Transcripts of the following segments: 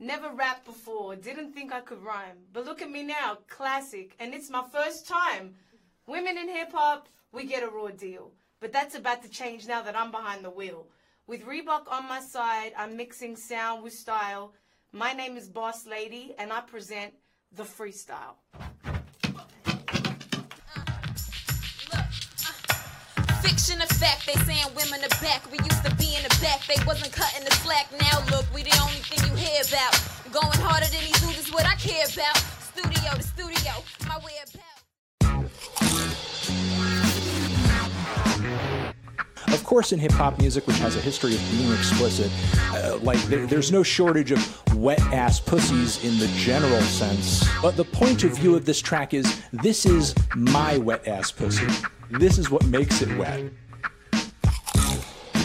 Never rapped before, didn't think I could rhyme. But look at me now, classic, and it's my first time. Women in hip hop, we get a raw deal. But that's about to change now that I'm behind the wheel. With Reebok on my side, I'm mixing sound with style. My name is Boss Lady, and I present the freestyle. Fiction of fact, they saying women are back. We used to be in the back, they wasn't cutting the slack. Now look, we the only thing you hear about. Going harder than these dudes is what I care about. Studio to studio, my way about. Of course, in hip hop music, which has a history of being explicit, uh, like there, there's no shortage of wet ass pussies in the general sense. But the point of view of this track is this is my wet ass pussy. This is what makes it wet.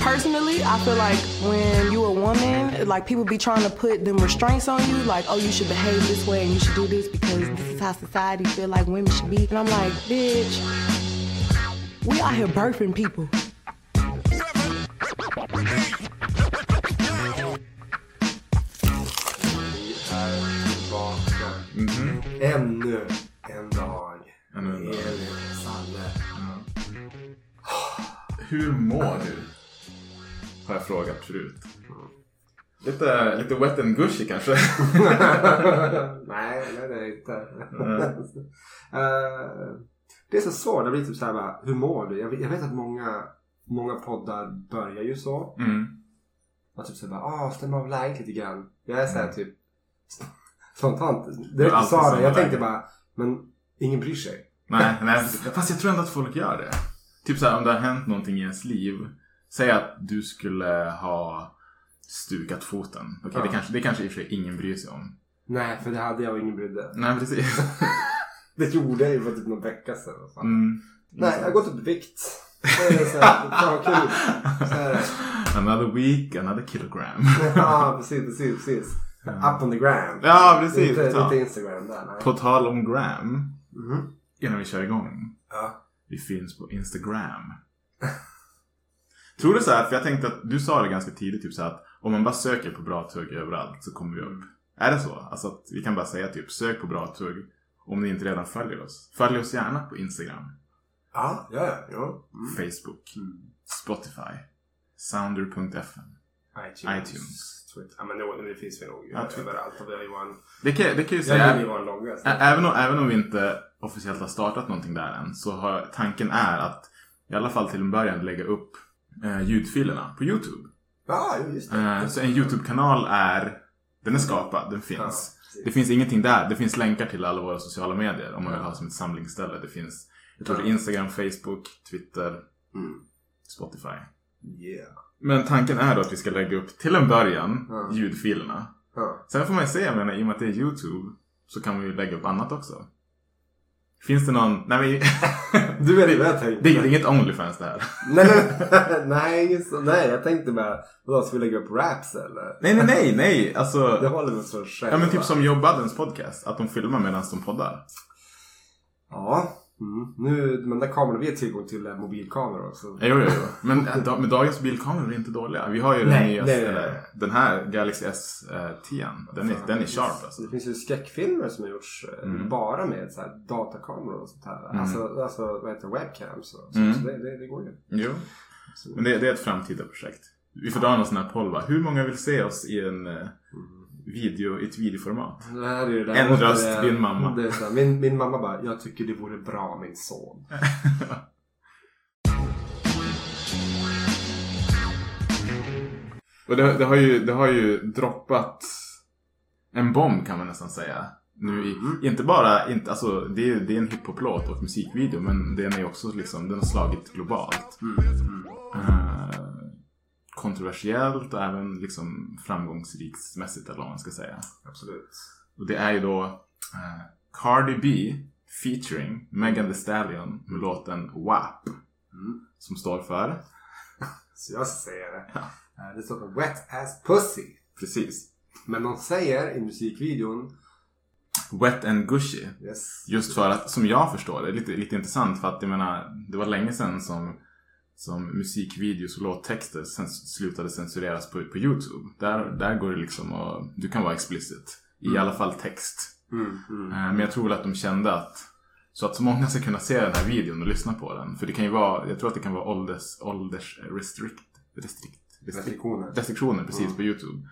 Personally, I feel like when you're a woman, like people be trying to put them restraints on you, like, oh, you should behave this way and you should do this because this is how society feel like women should be. And I'm like, bitch, we out here birthing people. Tillbaka. Ännu en dag. Ännu en dag. Elin, Salle. Hur mår du? Har jag frågat förut. Lite, lite wet and gushy kanske. nej, nej det är inte. Eh, det är så svårt. Det blir typ såhär bara, hur mår du? Jag vet, jag vet att många, många poddar börjar ju så. Mm. Man typ såhär ah, stäm av läget lite grann. Jag är såhär Mm. typ spontant. Du Det är jag alltid sa det, jag tänkte läge. bara, men ingen bryr sig. Nej, nej, fast jag tror ändå att folk gör det. Typ såhär om det har hänt någonting i ens liv. Säg att du skulle ha stukat foten. Okej, Ja. det, kanske, det kanske i och för sig ingen bryr sig om. Nej, för det hade jag och ingen brydde. Nej, precis. Det gjorde jag ju för typ någon vecka sedan. Mm. Nej, jag har gått upp i vikt. Det är så här, fan kul. Så här. Another week, another kilogram. Ja, precis, precis, precis. Up on the gram. Ja, precis. Inte, Ja. inte Instagram där, nej. På tal om gram, Mhm. innan vi kör igång. Ja. Vi finns på Instagram. Tror du så här, för jag tänkte att du sa det ganska tidigt, typ så här att om man bara söker på bra tugg överallt så kommer vi upp. Är det så? Alltså att vi kan bara säga typ sök på bra tugg om ni inte redan följer oss. Följ oss gärna på Instagram, Ja, ja, ja. ja. Mm. Facebook, Spotify, Sounder.fm. iTunes. iTunes. Twitter. Ja, men det, det finns vi nog Ja, överallt. Och vi har ju vår... Det kan, det kan ju säga... Även om, även om vi inte officiellt har startat någonting där än så har tanken är att i alla fall till en början lägga upp eh, ljudfilerna på Youtube. Ja, just det. Eh, så en Youtube-kanal är, den är skapad, den Ja, finns. precis. det finns ingenting där, det finns länkar till alla våra sociala medier om man vill ha som ett samlingsställe. Det finns, jag tror det är Instagram, Facebook, Twitter, Mm. Spotify. Yeah. Men tanken är då att vi ska lägga upp till en början Ja. ljudfilerna. Ja. Sen får man ju se, jag menar, i och med att det är YouTube så kan vi ju lägga upp annat också. Finns det någon... Nej, men, Du vet vad jag tänkte. det, det är inget Onlyfans det här. Nej, nej, nej, så, nej, jag tänkte bara, vadå, ska vi lägga upp raps eller? Nej, nej, nej, nej. Alltså, Det håller väl så själv. ja, men typ va? som Joe Buddens podcast. Att de filmar medan de poddar. Ja. Mm. Nu, men där kameran, vi har tillgång till eh, mobilkameror också. Jo, jo, jo. Men, da, men dagens bilkameror är inte dåliga. Vi har ju den Nej, nej, nej, den här Galaxy S10. Den är, den är sharp alltså. Det finns ju skräckfilmer som har gjorts eh, Mm. bara med så här, datakameror och sånt här. Mm. Alltså, alltså vad heter webcams och så. Mm. Så det, det, det går ju. Jo. Så, Men det, det är ett framtida projekt. Vi får dra någon sån här poll va? Hur många vill se oss i en eh, video, i ett videoformat? det här är det En där- röst, det- din mamma. Det är så min, min mamma bara, jag tycker det vore bra min son. Och det, det, har ju, det har ju droppat en bomb kan man nästan säga. Nu i, Mm. inte bara, inte, alltså, det, är, det är en hiphop-låt och musikvideo men den är också liksom, den har slagit globalt. Mm. Eh, kontroversiellt och även liksom framgångsriksmässigt eller vad man ska säga. Absolut. Och det är ju då eh, Cardi B featuring Megan Thee Stallion med låten WAP. Mm. Som står för, Så jag säger det. Ja. Eh, Det står för Wet Ass Pussy. precis, Men de säger i musikvideon Wet and Gushy. yes, Just för att, som jag förstår det, lite, lite intressant för att jag menar, det var länge sedan som som musikvideos och låttexter sens- slutade censureras på, på YouTube. Där, där går det liksom och du kan vara explicit. I alla fall text. Mm, mm. Eh, Men jag tror väl att de kände att så att så många ska kunna se den här videon och lyssna på den. För det kan ju vara, jag tror att det kan vara ålders, ålders restrict, restrict, restrict, Restriktioner. restriktioner precis Mm. på YouTube.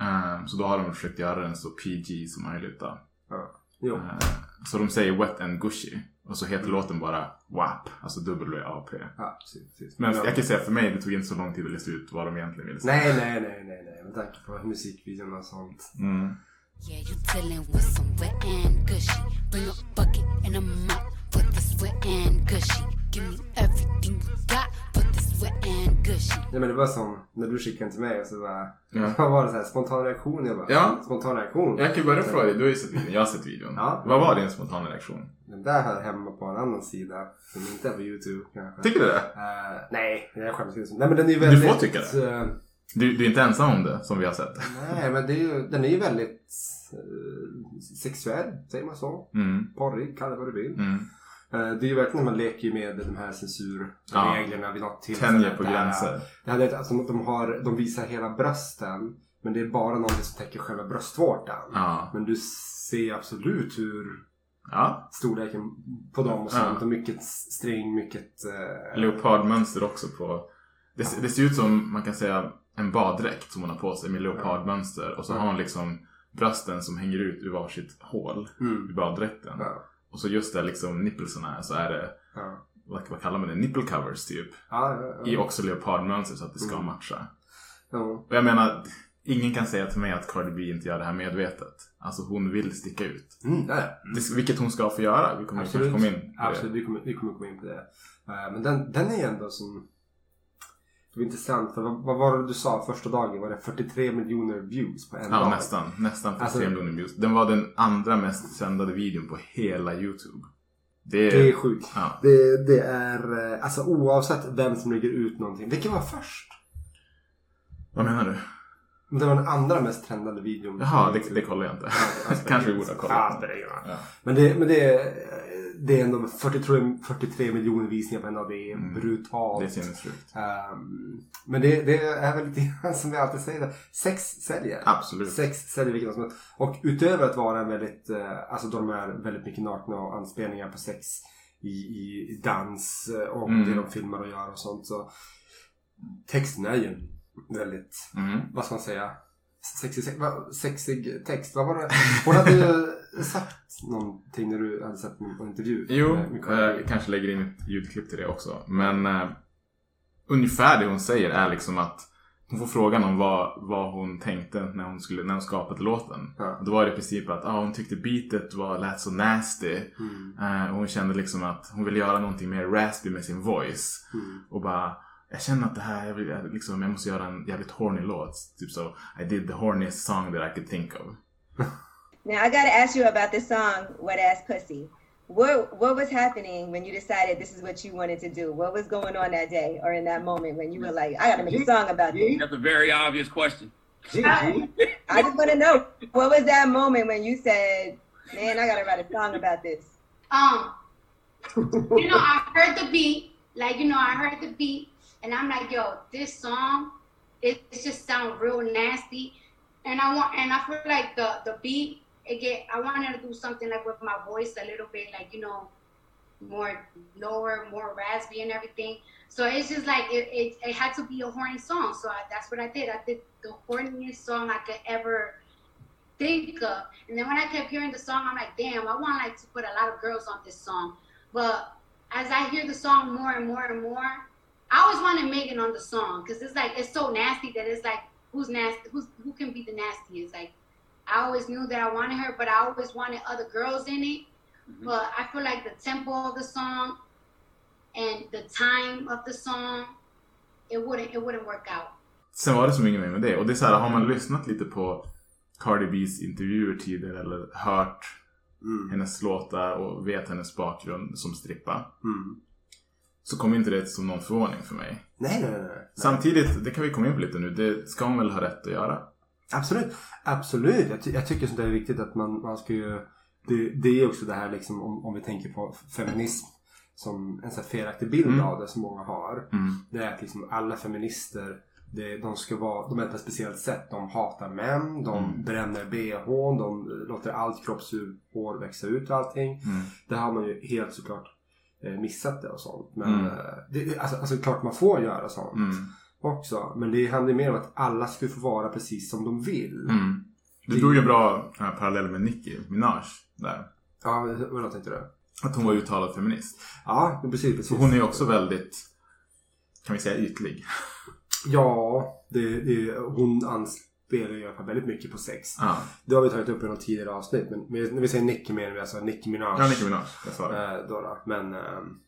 Eh, Så då har de försökt göra den så PG som möjligt då. Ja. Eh, Så de säger wet and gushy. Och så heter låten bara WAP, alltså W-A-P. Ja, precis, precis. Men Ja. jag kan säga för mig, det tog inte så lång tid att lista ut vad de egentligen ville säga. Nej, nej, nej, nej, nej. Med tanke på musikvideorna och sånt. Mm. Yeah, you dealing with some wet and gushy. Bring a bucket and a mop for this wet and gushy. Give me Nej men det var som när du skickade till mig och så bara... Ja. Vad var det så här? Spontan reaktion? Jag bara... Ja. Spontan reaktion? Jag kan börja fråga dig, du har ju sett videon, jag har sett videon. Ja. Vad var din spontana reaktion? Den där hör hemma på en annan sida. Som inte är på YouTube kanske. Tycker du det? Eh, nej, jag skäms inte. Nej men den är ju väldigt... får tycka det. eh, Du, du är inte ensam om det, som vi har sett. nej men det är ju, den är ju väldigt eh, sexuell, säger man så? Mm. Porrig, kalla det vad du vill. Mm. Eh, det är ju verkligen när man leker med de här censurreglerna vid något tillfälle. Tänjer på där- gränser. Ja, det är, alltså, de, har, de visar hela brösten. Men det är bara någonting som täcker själva bröstvårtan. Ja. Men du ser absolut hur Ja. storleken på dem och sånt. Ja. Och mycket string, mycket... Eh, Leopardmönster också på... Det, ser- det ser ut som, man kan säga, en baddräkt som hon har på sig med leopardmönster. Och så har hon liksom brösten som hänger ut ur varsitt hål Mm. i baddräkten. Ja. Och så just där liksom nipplesarna är så är det, Ja. vad, vad kallar man det, nipple covers typ. Ja. I också leopardmönster så att det ska Mm. matcha. Och jag menar, ingen kan säga till mig att Cardi B inte gör det här medvetet. Alltså hon vill sticka ut. Mm, ja, ja. Det, vilket hon ska få göra. Vi kommer Absolut. kanske komma in på det. Absolut, vi kommer, vi kommer komma in på det. Eh, men den, den är ändå som... Det var intressant, för vad, vad var det du sa första dagen? Var det 43 miljoner views på en Ja, dag? nästan. Nästan 43 Alltså- miljoner views. Den var den andra mest sändade videon på hela YouTube. Det är... Det är sjukt. Ja. Det, det är, eh, alltså oavsett vem som lägger ut någonting. Vilken var först? Vad menar du? Det var den andra mest trendade videon. Jaha, det, det kollar jag inte. alltså, Kanske vi borde ha kollat. Ja, ingen roll. Ja. Men det, men det, är- det är ändå 43, 43 miljoner visningar på en dag. Det är Mm. brutalt. Det är sinnessjukt. Ehm, men det, det är väl lite grann som jag alltid säger. Sex säljer. Absolut. Sex säljer vilket som helst. Och utöver att vara en väldigt, eh, alltså de är väldigt mycket nakna och anspelningar på sex i, i dans eh, och Mm. det de filmar och gör och sånt. Så texten är ju väldigt, Mm. vad ska man säga, sexig, sexig text. Vad var det? Hon hade ju sagt någonting när du hade sett min intervju. Jo, jag B. kanske lägger in ett ljudklipp till det också. Men eh, ungefär det hon säger är liksom att hon får frågan om vad, vad hon tänkte när hon, skulle, när hon skapade låten. Ja. Då var det i princip att ah, hon tyckte beatet var, lät så nasty. Mm. Eh, och hon kände liksom att hon ville göra någonting mer raspy med sin voice. Mm. Och bara, jag känner att det här, jag, vill, jag, liksom, jag måste göra en jävligt horny låt. Typ så, I did the horniest song that I could think of. Now I gotta ask you about this song, Wet Ass Pussy. What what was happening when you decided this is what you wanted to do? What was going on that day or in that moment when you were like, I gotta make a song about this? That's a very obvious question. I just wanna know what was that moment when you said, Man, I gotta write a song about this. um, you know, I heard the beat, like you know, I heard the beat, and I'm like, yo, this song, it, it just sounds real nasty, and I want, and I feel like the the beat, get, I wanted to do something like with my voice a little bit, like you know, more lower, more raspy and everything. So it's just like it, it, it had to be a horny song. So I, that's what I did. I did the horniest song I could ever think of. And then when I kept hearing the song, I'm like, damn, I want like to put a lot of girls on this song. But as I hear the song more and more and more, I always wanted Megan on the song because it's like it's so nasty that it's like who's nasty, who's who can be the nastiest? Like I always knew that I wanted her, but I always wanted other girls in it. But I feel like the tempo of the song and the time of the song, it wouldn't it wouldn't work out. Sen var det så mycket mer med det. Och det är så här, har man lyssnat lite på Cardi B's intervjuer tidigare eller hört Mm. hennes låtar och vet hennes bakgrund som strippa. Mm. Så kommer inte det som någon förvåning för mig. Nej, nej, nej, nej. Samtidigt, det kan vi komma in på lite nu, det ska hon väl ha rätt att göra. Absolut. Absolut. Jag, ty- jag tycker sånt där är viktigt att man, man ska ju... Det, det är också det här liksom om, om vi tänker på feminism. som en sån här felaktig bild Mm. av det som många har. Mm. Det är att liksom alla feminister det, de ska vara, de är på ett speciellt sätt. De hatar män, de Mm. bränner bh, de låter allt kroppshår växa ut och allting. Mm. Det har man ju helt såklart missat det och sånt. Men Mm. eh, det, det- alltså, alltså klart man får göra sånt Mm. också. Men det handlar mer om att alla ska få vara precis som de vill. Mm. Du drog ju en bra eh, parallell med Nicki Minaj där. Ja, vadå tänkte du? Att hon var uttalad feminist. Ja, precis. precis. Hon är ju också väldigt, kan vi säga ytlig. Ja, det, det, hon anspelar ju i alla fall väldigt mycket på sex. Ja, Det har vi tagit upp i något tidigare avsnitt. Men när vi säger Nicki menar vi alltså Nicki Minaj. ja Nicki Minaj. Jag sa det. Eh, då, då. Men ehm,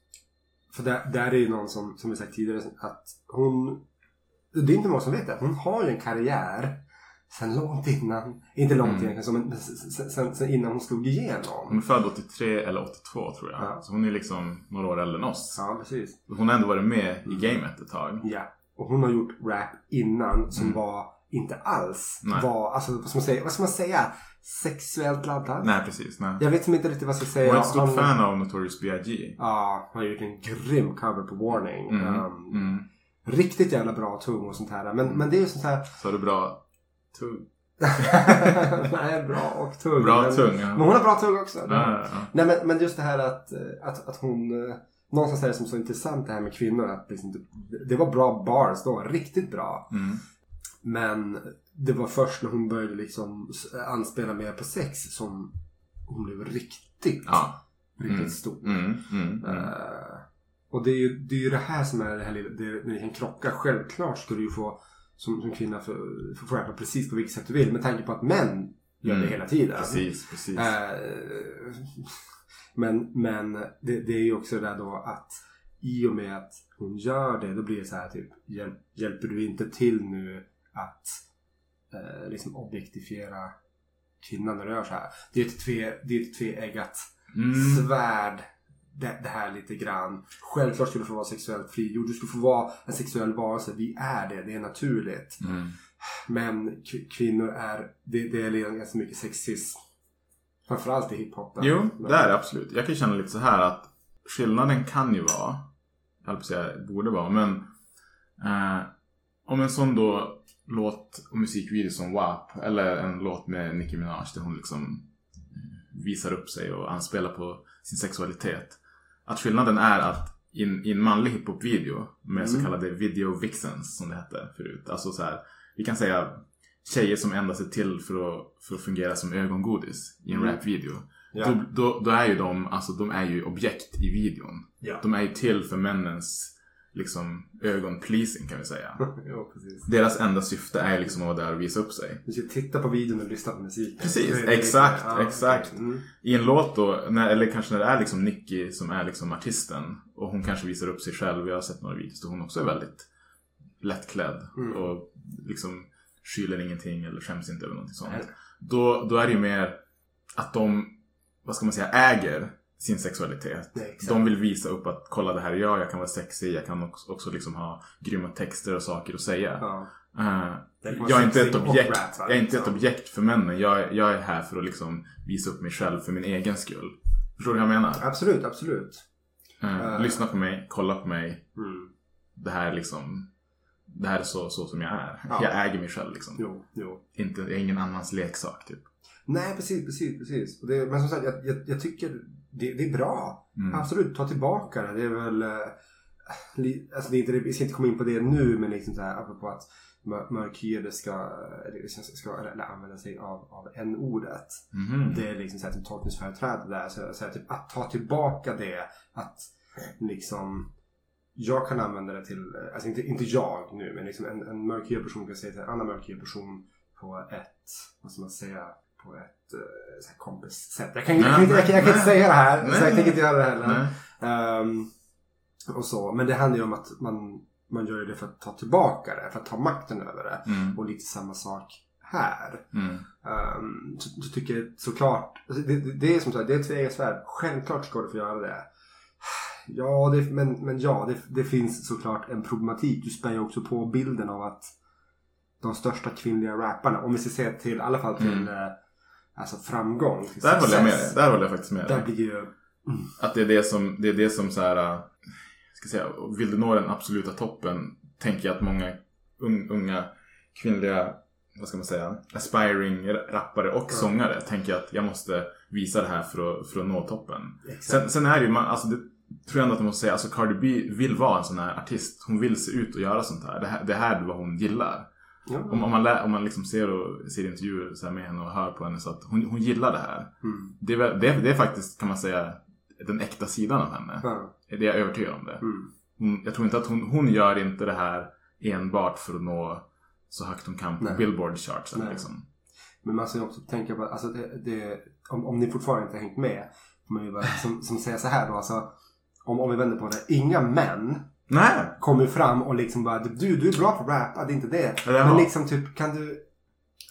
för där, där är ju någon som, som vi sagt tidigare att hon det är inte många som vet det. Hon har ju en karriär sen långt innan, inte långt Mm. egentligen, men sen, sen, sen innan hon slog Hon är igenom. född 83 eller 82 tror jag. Ja. Så hon är liksom några år äldre än oss. Ja, precis. Hon har ändå varit med i gamet ett tag. Ja. Och hon har gjort rap innan som Mm. var inte alls Nej. var, alltså vad ska man säga, vad ska man säga? Sexuellt laddad? Nej precis, nej. Jag vet inte riktigt vad jag ska säga. Hon är ett stort Han- fan av Notorious B.I.G. Ja, han har gjort en grym cover på Warning. Mm. Ehm, Mm. Riktigt jävla bra tung och sånt här. Men, men det är ju sånt här... Så du bra tung. Nej, bra och tung. Bra men, tung, ja. Men hon har bra tung också. Ja, ja, ja. Nej, men, men just det här att, att, att hon... eh, Någonstans är det som så intressant det här med kvinnor. Att liksom, det, det var bra bars då. Riktigt bra. Mm. Men det var först när hon började liksom anspela mer på sex som hon blev riktigt, Ja. riktigt Mm. stor. Mm. Mm. Eh, och det är, ju, det är ju det här som är det här lilla, det, det kan krocka. Självklart ska du ju få som, som kvinna få rappa precis på vilket sätt du vill. Med tanke på att män gör det Mm. hela tiden. Precis, precis. Eh, men men det, det är ju också det där då att i och med att hon gör det då blir det så här typ hjälp, hjälper du inte till nu att eh, liksom objektifiera kvinnan när du gör så här. Det är ett, tve, det är ett tveeggat Mm. svärd det, det här lite grann. Självklart skulle du få vara sexuellt frigjord. Du skulle få vara en sexuell varelse. Vi är det. Det är naturligt. Mm. Men kvinnor är, det, det är redan ganska mycket sexism. Framförallt i hiphopen. Jo, Men- det är det absolut. Jag kan känna lite så här att skillnaden kan ju vara, jag höll på att säga borde vara, men eh, om en sån då låt och musikvideo som WAP eller en låt med Nicki Minaj där hon liksom visar upp sig och anspelar på sin sexualitet. Att skillnaden är att i en, i en manlig hiphop-video med så Mm. kallade video vixens som det hette förut. Alltså så här, vi kan säga tjejer som endast är till för att, för att fungera som ögongodis i en Mm. rapvideo. Ja. Då, då, då är ju de, alltså de är ju objekt i videon. Ja. De är ju till för männens liksom ögonpleasing kan vi säga. ja. Deras enda syfte är liksom att vara där och visa upp sig. Du ska titta på videon och lyssna på musiken. Precis, exakt, ja, exakt. Mm. I en låt då, när, eller kanske när det är liksom Nicki som är liksom artisten och hon kanske visar upp sig själv. Jag har sett några videos där hon också är väldigt lättklädd Mm. och liksom skyller ingenting eller skäms inte över någonting sånt. Nej. Då, då är det ju mer att de, vad ska man säga, äger sin sexualitet. Nej. De vill visa upp att kolla det här är jag, jag kan vara sexig, jag kan också, också liksom ha grymma texter och saker att säga. Ja. Vara jag är inte ett objekt, rap, jag är inte ett objekt för männen. Jag, är- jag är här för att liksom visa upp mig själv för min egen skull. Förstår du vad jag menar? Absolut, absolut. Eh, Eh. Lyssna på mig, kolla på mig. Mm. Det här är liksom Det här är så, så som jag är. Ja. Jag äger mig själv liksom. Jo, jo. Inte, jag är ingen annans leksak typ. Nej, precis, precis, precis. Det, men som sagt, jag, jag, jag tycker det, det är bra. Mm. Absolut, ta tillbaka det. Det är väl... eh, alltså det är inte, vi ska inte komma in på det nu, men liksom så här, apropå att mör- mörkhyade ska, ska, eller använda sig av, av n-ordet. Mhm. Det är liksom så här, typ tolkningsföreträde där. Så, så här, typ, att ta tillbaka det. Att liksom... Jag kan använda det till, alltså inte, inte jag nu, men liksom en, en mörkhyad person kan säga till en annan mörkhyad person på ett, vad ska man säga, på ett så här kompis-sätt. Jag kan, jag, kan, inte- jag, kan, jag kan inte säga det här, så jag tänker inte göra det heller. Nej. Ehm, och så. Men det handlar ju om att man, man gör det för att ta tillbaka det, för att ta makten över det. Mm. Och lite samma sak här. Mm. Um, så, så tycker jag såklart, alltså det, det, det är som sagt, det är ett tveeggat svärd. Självklart ska du få göra det. Ja, det, men, men ja, det, det finns såklart en problematik. Du spär ju också på bilden av att de största kvinnliga rapparna, om vi ska se till, i alla fall till Mm. Alltså framgång. Till Där håller jag med dig. Där håller jag faktiskt med dig. blir ju Att det är det som, det är det som så här, äh, ska säga, vill du nå den absoluta toppen tänker jag att många un, unga kvinnliga, vad ska man säga, aspiring rappare och sångare tänker att jag måste visa det här för att, för att nå toppen. Sen, sen är det ju, man, alltså det tror jag ändå att man måste säga, alltså Cardi B vill vara en sån här artist. Hon vill se ut och göra sånt här. Det här, det här är vad hon gillar. Ja. Om, om, man, lä, om man liksom ser, och, ser intervjuer så med henne och hör på henne så att hon, hon gillar det här. Mm. Det, är, det, är, det är faktiskt, kan man säga, den äkta sidan av henne. Ja. Det är jag övertygad om det. Mm. Hon, jag tror inte att hon, hon gör inte det här enbart för att nå så högt hon kan på Nej. Billboard. Liksom. Men man ska ju också tänka på, alltså det, det, om, om ni fortfarande inte har hängt med, man ju bara som, som säger så här då, alltså, om, om vi vänder på det. Inga män Nej! kommer fram och liksom bara, du, du är bra på rap, ja, det är inte det. Ja, det Men var- liksom typ, kan du,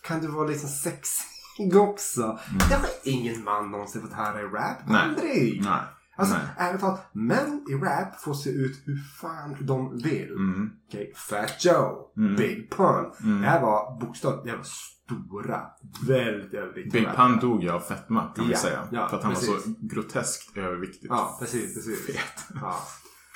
kan du vara liksom sexig också? Det har ingen man någonsin fått höra i rap. Mm. Nej. Aldrig! Nej. Alltså Nej. ärligt talat, män i rap får se ut hur fan de vill. Mm. Okej, Fat Joe, Mm. Big Pun. Mm. Det här var bokstavligt, det var stora, väldigt, väldigt Big. Pun dog ju av fetma kan vi Ja, säga. ja, för att han var precis. så groteskt överviktig. Ja, precis, precis. Fet. Ja.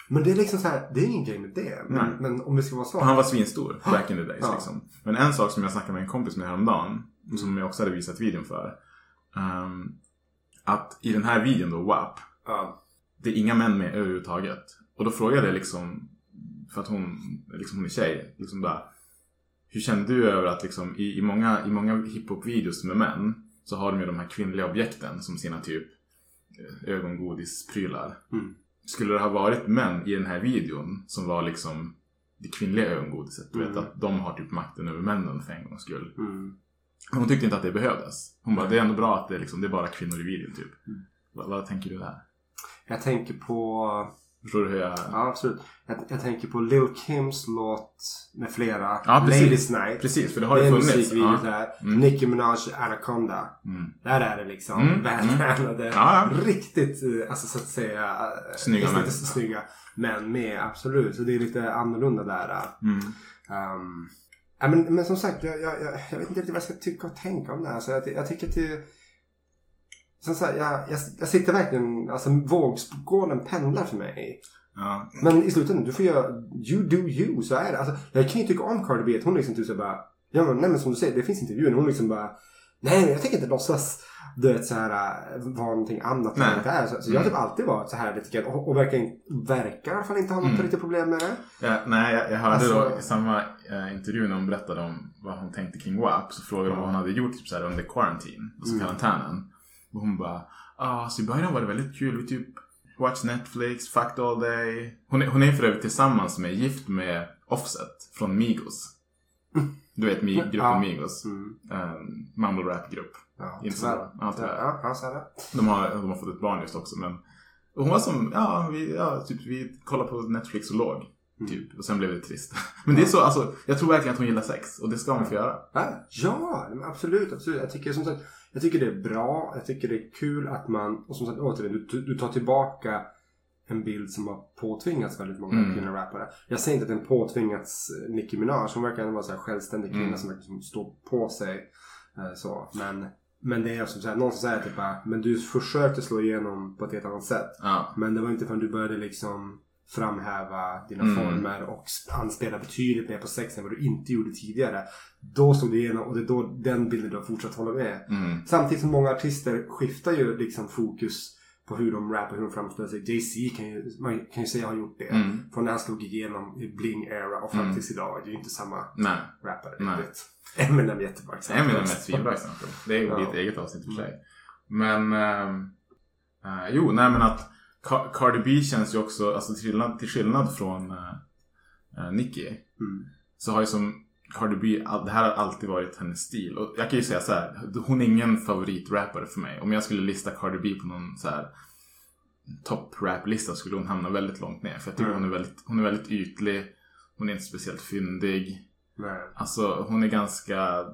Men det är liksom så här, det är ingen grej med det. Men, Nej. men om det ska vara så. Han var svinstor back in the days. Ja. Liksom. Men en sak som jag snackade med en kompis med häromdagen. Som jag också hade visat videon för. ehm, att i den här videon då, WAP. Ja. Det är inga män med överhuvudtaget. Och då frågade jag liksom. För att hon, liksom hon är tjej. Liksom bara, hur känner du över att liksom, i, i många, i många hiphop-videos med män. Så har de ju de här kvinnliga objekten som sina typ eh, ögongodisprylar. Mm. Skulle det ha varit män i den här videon som var liksom det kvinnliga ögongodiset. Du vet Mm. att de har typ makten över männen för en gångs skull. Mm. Hon tyckte inte att det behövdes. Hon bara, det är ändå bra att det är, liksom, det är bara kvinnor i videon typ. Mm. Vad, vad tänker du där? Jag tänker på... Förstår du hur jag... Ja, absolut. Jag, jag tänker på Lil Kims låt med flera. Ja, precis. Ladies Night. Precis, för det har ju det är funnits. musikvideo Ja. där. Mm. Nicki Minaj, Anaconda. Mm. Där är det liksom Mm, vältränade, Ja, ja. riktigt, eh, alltså så att säga, Snygga visst, män. inte så snygga män med, absolut. Så det är lite annorlunda där. Mm. Um, men, men som sagt, jag, jag, jag, jag vet inte riktigt vad jag ska tycka och tänka om det här. Så jag, jag tycker att det... Som sagt, jag, jag, jag sitter verkligen, alltså vågskålen pendlar för mig. Ja. Men i slutändan, du får göra you do you, så är det. Alltså, jag kan ju tycka om Cardi B, att hon liksom typ så bara, ja men, nej men som du säger, det finns intervjuer, hon liksom bara, nej jag tänker inte låtsas, du vet såhär, äh, vara någonting annat än det är. Så, så jag har typ alltid varit så här lite grann, och, och verkar, verkar i alla fall inte ha något Mm. riktigt problem med det. Ja, nej, jag, jag hörde Alltså- då i samma eh, intervju när hon berättade om vad hon tänkte kring WAP. Så frågade de vad hon hade gjort typ, så här, under quarantine, alltså Mm. karantänen. Och hon bara, ah, så i början var det väldigt kul. Vi typ watch Netflix, fucked all day. Hon är, hon är för övrigt tillsammans med, gift med Offset från Migos. Du vet Mi- gruppen Ja. Migos. Mm. En mumble rap grupp. Ja, tyvärr. Ja, tyvärr. Ja, ja, så är det. De har, de har fått ett barn just också men och hon var som, ja, vi, ja typ, vi kollade på Netflix och låg. Mm. Typ. Och sen blev det trist. Men det är så, alltså, jag tror verkligen att hon gillar sex. Och det ska hon få göra. Ja, ja absolut, absolut. Jag tycker som sagt, jag tycker det är bra. Jag tycker det är kul att man, och som sagt återigen, du, du tar tillbaka en bild som har påtvingats väldigt många Mm. kvinnliga rappare. Jag säger inte att den påtvingats eh, Nicki Minaj. Hon verkar vara en självständig kvinna Mm. som verkar stå på sig. eh, Så. Men, men det är som här, någon som säger typ bara, men du försökte slå igenom på ett helt annat sätt. Ja. Men det var inte förrän du började liksom framhäva dina Mm. former och sp- anspela betydligt mer på sex än vad du inte gjorde tidigare. Då slog det igenom och det är då den bilden du har fortsatt hålla med. Mm. Samtidigt som många artister skiftar ju liksom fokus på hur de rappar, hur de framställer sig. Jay-Z kan ju, man kan ju säga har gjort det. Mm. Från när han slog igenom i Bling Era och fram Mm. tills idag. Det är ju inte samma Nej. rappare Nej. riktigt. Eminem är jättebra exempel. Eminem är ett svinbra exempel. Det är ju Ja. ett eget avsnitt för sig. Men, eh, jo, nej men att Ca- Cardi B känns ju också, alltså till skillnad, till skillnad från uh, Nicki. Mm. Så har ju som Cardi B, det här har alltid varit hennes stil. Och jag kan ju säga så här, hon är ingen favoritrappare för mig. Om jag skulle lista Cardi B på någon så här topp-rap-lista skulle hon hamna väldigt långt ner. För jag tycker Mm. hon, är väldigt, hon är väldigt ytlig. Hon är inte speciellt fyndig. Nej. Alltså hon är ganska,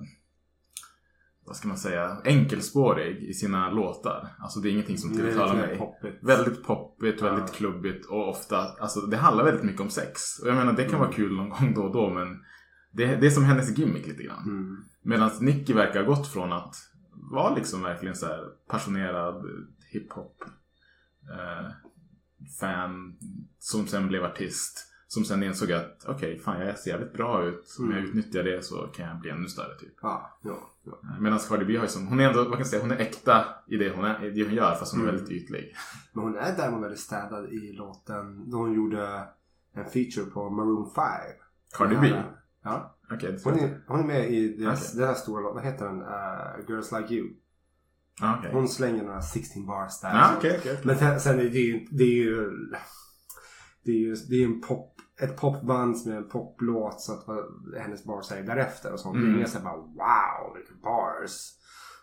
vad ska man säga, enkelspårig i sina låtar. Alltså det är ingenting som tilltalar mer mig. poppigt. Väldigt poppigt, väldigt Ja. klubbigt och ofta, alltså det handlar väldigt mycket om sex. Och jag menar det kan vara kul någon gång då och då men det, det är som hennes gimmick lite grann. Mm. Medan Nicki verkar ha gått från att vara liksom verkligen så här passionerad hiphop eh, fan som sen blev artist. Som sen insåg att okej, fan jag ser jävligt bra ut. Om jag Mm. utnyttjar det så kan jag bli ännu större typ. Ja, ja, ja. Medan Cardi B har ju som, hon är ändå, vad kan jag säga, hon är äkta i det hon, är, det hon gör fast hon är Mm. väldigt ytlig. Men hon är däremot väldigt städad i låten då hon gjorde en feature på Maroon 5. Cardi B? Ja. Det Hon är, hon är med i deras, den här stora låten, vad heter den? Uh, Girls Like You. Ah, okej. Hon slänger några 16 bars där. Ja, okej, okej. Men sen, sen är det ju, det är ju, det är ju, det är ju en pop, ett popband med en poplåt så att hennes bars säger därefter och sånt. Mm. Det är inga såhär bara wow, vilka bars.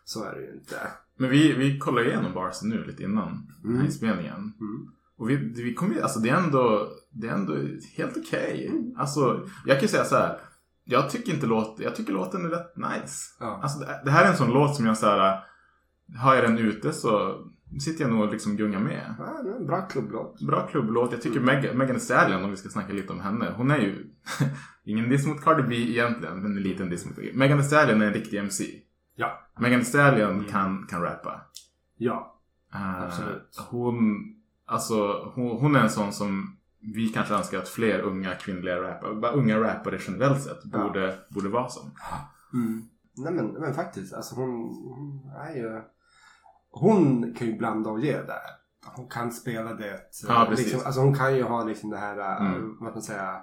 Så är det ju inte. Men vi, vi kollar igenom barsen nu lite innan den här Mm. inspelningen. Mm. Och vi, vi ju, alltså det är ändå, det är ändå helt okej. Alltså, jag kan ju säga så här. Jag tycker inte låt, jag tycker låten är rätt nice. Ja. Alltså det, det här är en sån låt som jag så här. Har jag den ute så sitter jag nog och liksom gungar med. Ja, bra klubblåt. Bra klubblåt. Jag tycker Meg- Megan Thee Stallion, om vi ska snacka lite om henne. Hon är ju, ingen diss mot Cardi B egentligen, men en liten diss mot Megan Thee Stallion är en riktig MC. Ja. Megan Thee Stallion kan, kan rappa. Ja. Eh, Absolut. Hon, alltså, hon, hon är en sån som vi kanske önskar att fler unga kvinnliga rappare, bara unga rappare generellt sett, Ja. borde, borde vara som. Mm. Nej men, men faktiskt, alltså hon, hon är ju... Hon kan ju blanda och ge där. Hon kan spela det. Ja, eh, precis. liksom, alltså hon kan ju ha liksom det här, eh, Mm. vad man säga,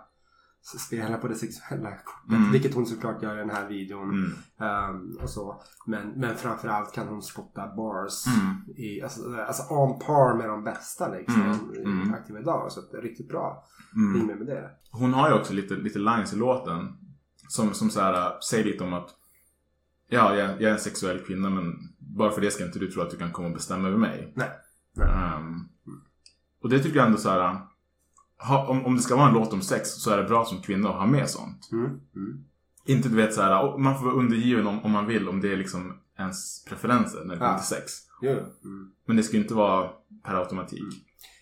spela på det sexuella kortet. Mm. Vilket hon såklart gör i den här videon. Mm. ehm, och så. Men, men framförallt kan hon spotta bars. Mm. I, alltså, alltså on par med de bästa liksom. Mm. Mm. aktiva idag. Så det är riktigt bra. Mm. Med med det. Hon har ju också lite, lite lines i låten som, som så här, säger lite om att Ja, jag, jag är en sexuell kvinna men bara för det ska inte du tro att du kan komma och bestämma över mig. Nej. Nej. Ehm, och det tycker jag ändå så här. Ha, om, om det ska vara en låt om sex så är det bra som kvinna att ha med sånt. Mm. Mm. Inte du vet så här, man får vara undergiven om, om man vill om det är liksom ens preferenser när det kommer Ja. till sex. Jo. Mm. Men det ska ju inte vara per automatik.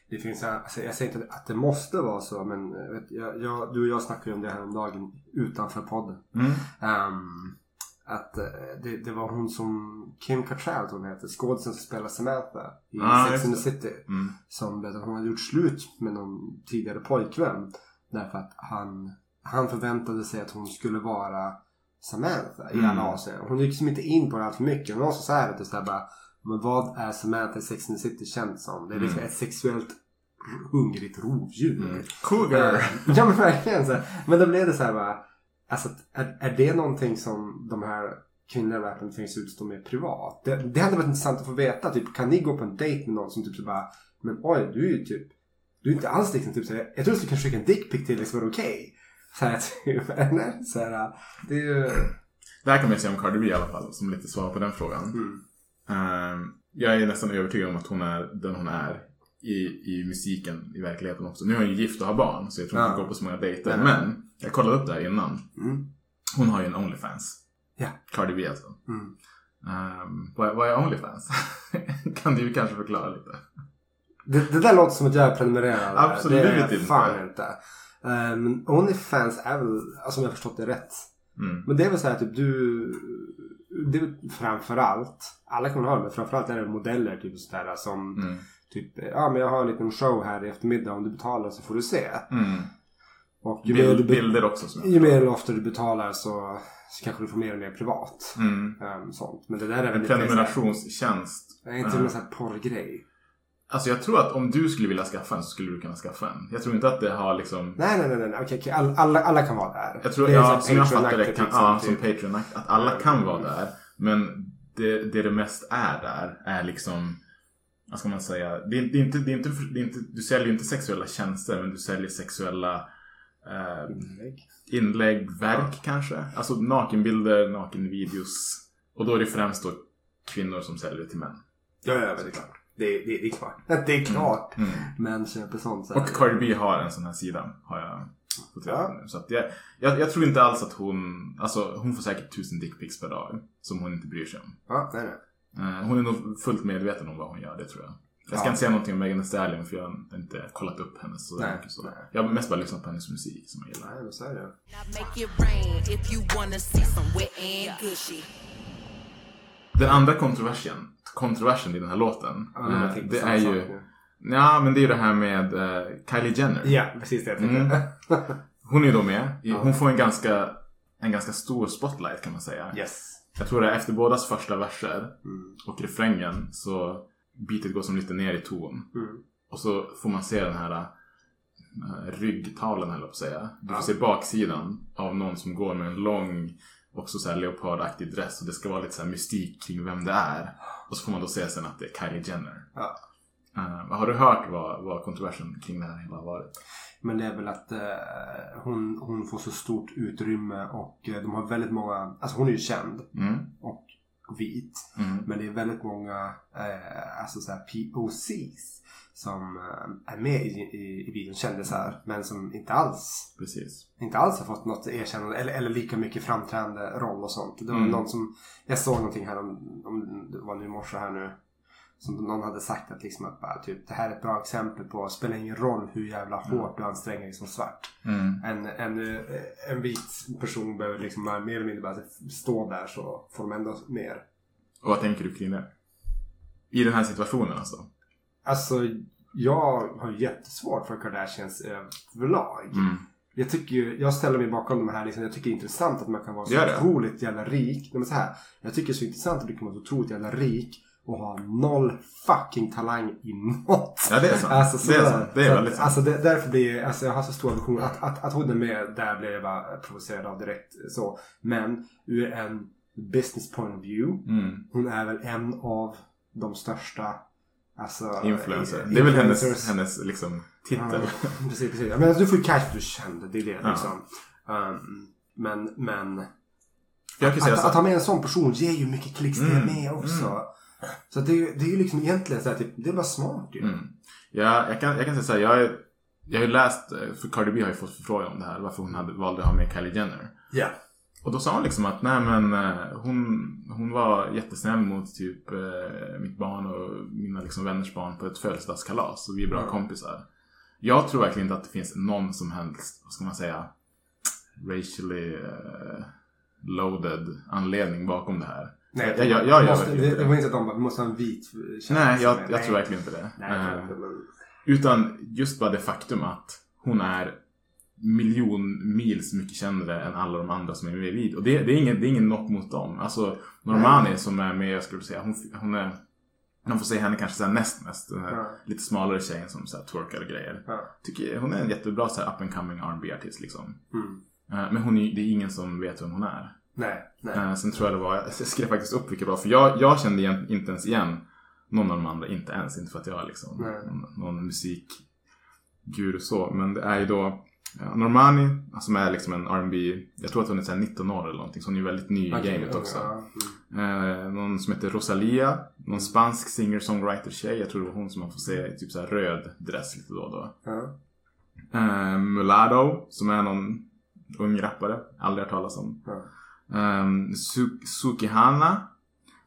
Det finns, alltså jag säger inte att det måste vara så men eh, vet, jag, jag, du och jag snackade ju om det här om dagen utanför podden. Mm. Att eh, det, det var hon som Kim Cattrall hon heter, skådisen som spelar Samantha i Ah, Sex and the. City. Mm. Som berättade att hon hade gjort slut med någon tidigare pojkvän. Därför att han, han förväntade sig att hon skulle vara Samantha i Mm. alla avseenden. Hon gick liksom inte in på det allt för mycket. Hon var så här att det är bara, men vad är Samantha i Sex and the City känd som? Det är liksom Mm. ett sexuellt hungrigt rovdjur. Mm. Cougar! Eh, ja men verkligen så. här. Men då blev det så här bara. Alltså är, är det någonting som de här kvinnliga rapparna tvingas utstå med privat? Det, det hade varit intressant att få veta. Typ kan ni gå på en dejt med någon som typ så bara. Men oj du är ju typ. Du är inte alls liksom typ så här, Jag tror du skulle kanske skicka en dickpic till liksom var det okej? Här typ. eller? Så här, det är ju. Det här kan man ju säga om Cardi B i alla fall, som lite svar på den frågan. Mm. Ehm, jag är nästan övertygad om att hon är den hon är i, i musiken i verkligheten också. Nu är hon ju gift och har barn, så jag tror inte Ja. hon går på så många dejter. Nej. Men, jag kollade upp det här innan. Mm. Hon har ju en Onlyfans. Ja. Cardi B alltså. Mm. Ehm, vad, vad är Onlyfans? kan du kanske förklara lite? Det, det där låter som att jag är prenumererad. Absolut det är inte. fan inte. Men Onlyfans är väl, alltså om jag har förstått det rätt. Mm. Men det är väl så här typ du... Det väl framförallt, alla kommer ha det, men framförallt är det modeller typ sådär som Mm. Typ, ja men jag har en liten show här i eftermiddag om du betalar så får du se. Mm. Och ju, mer, Bild, du bilder också som ju mer ofta du betalar så, så kanske du får mer och mer privat. Mm. Ehm, sånt. Men det där är väl En lite prenumerationstjänst. Det är inte Eh, någon sån här porrgrej. Alltså jag tror att om du skulle vilja skaffa en så skulle du kunna skaffa en. Jag tror inte att det har liksom... Nej, nej, nej, nej. Okej, okej. All, alla, alla kan vara där. Jag tror, ja, som jag fattar det, kan, liksom, ja, som typ. Patreon att alla kan vara där. Men det, det det mest är där är liksom, vad ska man säga, det är, det är inte, det är inte, det är inte, du säljer ju inte sexuella tjänster men du säljer sexuella eh, Inlägg. inlägg, verk kanske. Alltså nakenbilder, nakenvideos. Och då är det främst då kvinnor som säljer till män. Ja, ja, men det är klart. Det, det, det är klart. Det är klart. Mm. Män köper sånt. Så här. Och Cardi B har en sån här sida, har jag fått reda på nu. Så att jag, jag, jag tror inte alls att hon, alltså hon får säkert tusen dickpics per dag. Som hon inte bryr sig om. Ja, nej, nej. Eh, hon är nog fullt medveten om vad hon gör, det tror jag. Jag ska Ja. inte säga någonting om Megan Thee Stallion för jag har inte kollat upp hennes så Nej, mycket. Så. nej. Jag har mest bara lyssnat på hennes musik som jag gillar. Nej, wet and gushy. Den andra kontroversen, kontroversen i den här låten. Ja, eh, jag tänkte det är ju. Ja, men det är ju det här med eh, Kylie Jenner. Ja, precis det jag tänkte. Mm. Hon är ju då med. Hon får en ganska, en ganska stor spotlight kan man säga. Yes. Jag tror det är efter bådas första verser Mm. och refrängen så beatet går som lite ner i ton. Mm. Och så får man se den här äh, ryggtavlan höll jag på att säga. Du får Ja. se baksidan av någon som går med en lång, också så här leopardaktig dress. Och det ska vara lite så här mystik kring vem det är. Och så får man då se sen att det är Kylie Jenner. Ja. Eh, har du hört vad, vad kontroversen kring det här hela har varit? Men det är väl att eh, hon, hon får så stort utrymme och eh, de har väldigt många, alltså hon är ju känd Mm. och vit. Mm. Men det är väldigt många eh, alltså så POCs som eh, är med i, i, i videon, kändisar, men som inte alls Precis. inte alls har fått något erkännande eller, eller lika mycket framträdande roll och sånt. Det var Mm. någon som, jag såg någonting här om, om det var nu i morse här nu. Som någon hade sagt att liksom att bara, typ, det här är ett bra exempel på, spelar ingen roll hur jävla hårt du anstränger dig som svart. Mm. En, en, eh, en vit person behöver liksom mer eller mindre bara stå där så får de ändå mer. Och vad tänker du kring det? I den här situationen alltså? Alltså jag har jättesvårt för Kardashians överlag. Mm. Jag tycker ju, jag ställer mig bakom de här liksom, jag tycker det är intressant att man kan vara så otroligt jävla rik. Nej, men så här, jag tycker det är så intressant att du kan vara så otroligt jävla rik och ha noll fucking talang i något. Ja, det är sant. Alltså, Det är sant. Det är Så väldigt att, sant. Alltså det, därför blir jag, alltså jag har så stor aversion. Att, att, att hon är med där blir jag bara provocerad av direkt så. Men ur en business point of view. Mm. Hon är väl en av de största Alltså, Influencer. i- Det är väl hennes, hennes liksom, titel. Ja, precis, precis. Men alltså, du får ju cash du är känd. Det är det Ja. liksom. Um, men, men. Att, så att ha med en sån person ger ju mycket klicks det Mm, med också. mm. Så det, är ju- det är ju liksom egentligen så här, typ, det är bara smart ju. Mm. Ja, jag kan, jag kan säga så här, jag, är- jag har ju läst, eh, för Cardi B har ju fått förfrågan om det här, varför hon hade, valde att ha med Kylie Jenner. Ja. Och då sa hon liksom att nej men eh, hon, hon var jättesnäll mot typ eh, mitt barn och mina liksom vänners barn på ett födelsedagskalas och vi är bra Mm. kompisar. Jag tror verkligen inte att det finns någon som helst, vad ska man säga, racially loaded anledning bakom det här. Nej, jag, jag, jag måste, verkligen det, det var inte att de bara, vi måste ha en vit kändis Nej, jag, jag tror verkligen inte det. Nej, Eh, inte, men... utan just bara det faktum att hon är miljonmils mycket kändare än alla de andra som är med i video. Och det, det, är ingen, det är ingen knock mot dem. Alltså Normani som är med, jag skulle säga, hon, hon är man får säga henne kanske så näst mest. Den här Ja. lite smalare tjejen som så här twerkar och grejer. Ja. Tycker, hon är en jättebra så här up and coming R&B artist liksom. Mm. Eh, Men hon är, det är ingen som vet vem hon är. Nej, nej. Eh, Sen tror jag det var, jag skrev faktiskt upp vilka det var. För jag, jag kände inte ens igen någon av de andra. Inte ens, inte för att jag är liksom någon, någon musikguru så. Men det är ju då ja, Normani som är liksom en R&B Jag tror att hon är så här 19 år eller någonting. Så hon är ju väldigt ny i Okej, gamet också. ja, Eh, någon som heter Rosalia. Någon spansk singer-songwriter-tjej. Jag tror det var hon som man får se i typ så här röd dress lite då och då. Ja. Eh, Mulatto, som är någon ung rappare. Aldrig hört talas om. Ja. Um, Su- Sukihana.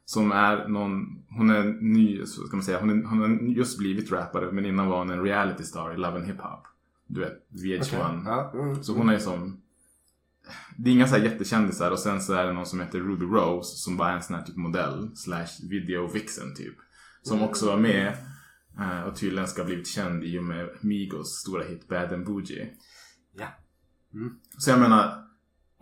Som är någon, hon är ny, så ska man säga, hon, är, hon har just blivit rappare men innan var hon en reality star i Love and Hip Hop. Du vet, VH1. Okej, ja, mm, Så hon är som, det är inga så här jättekändisar och sen så är det någon som heter Ruby Rose som bara är en sån här typ modell slash video vixen typ. Som också var med eh, och tydligen ska ha blivit känd i och med Migos stora hit Bad and Bougie. Ja. Mm. Så jag menar,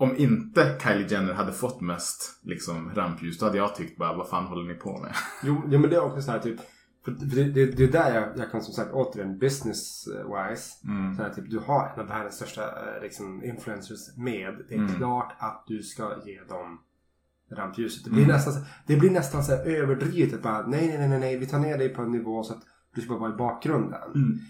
om inte Kylie Jenner hade fått mest liksom rampljus då hade jag tyckt bara vad fan håller ni på med? Jo, ja, men det är också så här typ. För det, det, det är där jag, jag kan som sagt återigen business eh, wise. Mm. Så här, typ, du har en av världens största eh, liksom, influencers med. Det är Mm. klart att du ska ge dem rampljuset. Det blir, Mm. nästan, så- det blir nästan så här överdrivet. Bara, nej, nej, nej, nej, nej, vi tar ner dig på en nivå så att du ska bara vara i bakgrunden.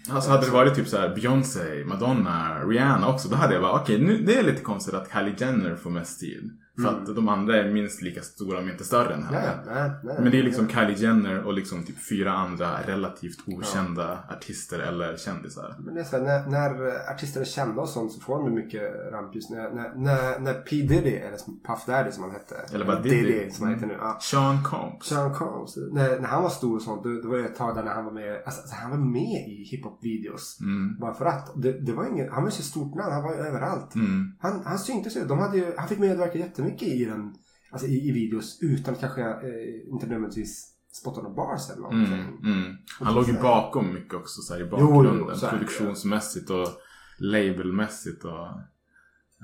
Alltså hade det varit typ så här Beyoncé, Madonna, Rihanna också då hade jag bara okej nu det är lite konstigt att Kylie Jenner får mest tid. För Mm. att de andra är minst lika stora om inte större än henne. Nej, nej, nej. Men det är liksom Kylie Jenner och liksom typ fyra andra relativt okända artister eller kändisar. Men det är så här, när, när artister är kända och sånt så får de mycket rampljus. När, när, när, när P Diddy, eller Puff Daddy som han hette. Eller bara Diddy. som han heter nu. Ja. Sean Combs. Sean Combs. När, när han var stor och sånt, då, då var det ett tag där när han var med, alltså, alltså, han var med i hiphop-videos. Mm. Bara för att. Det, det var ingen, han var ju så stort namn, han var ju överallt. Mm. Han, han syntes ju, de hade ju, han fick medverka jättemycket i den, alltså i, i videos utan kanske, eh, inte nödvändigtvis Spot on the Bars eller någonting. Mm, mm. Han låg ju bakom mycket också så här, i Jo, jo, bakgrunden. så är det. produktionsmässigt och labelmässigt. Och,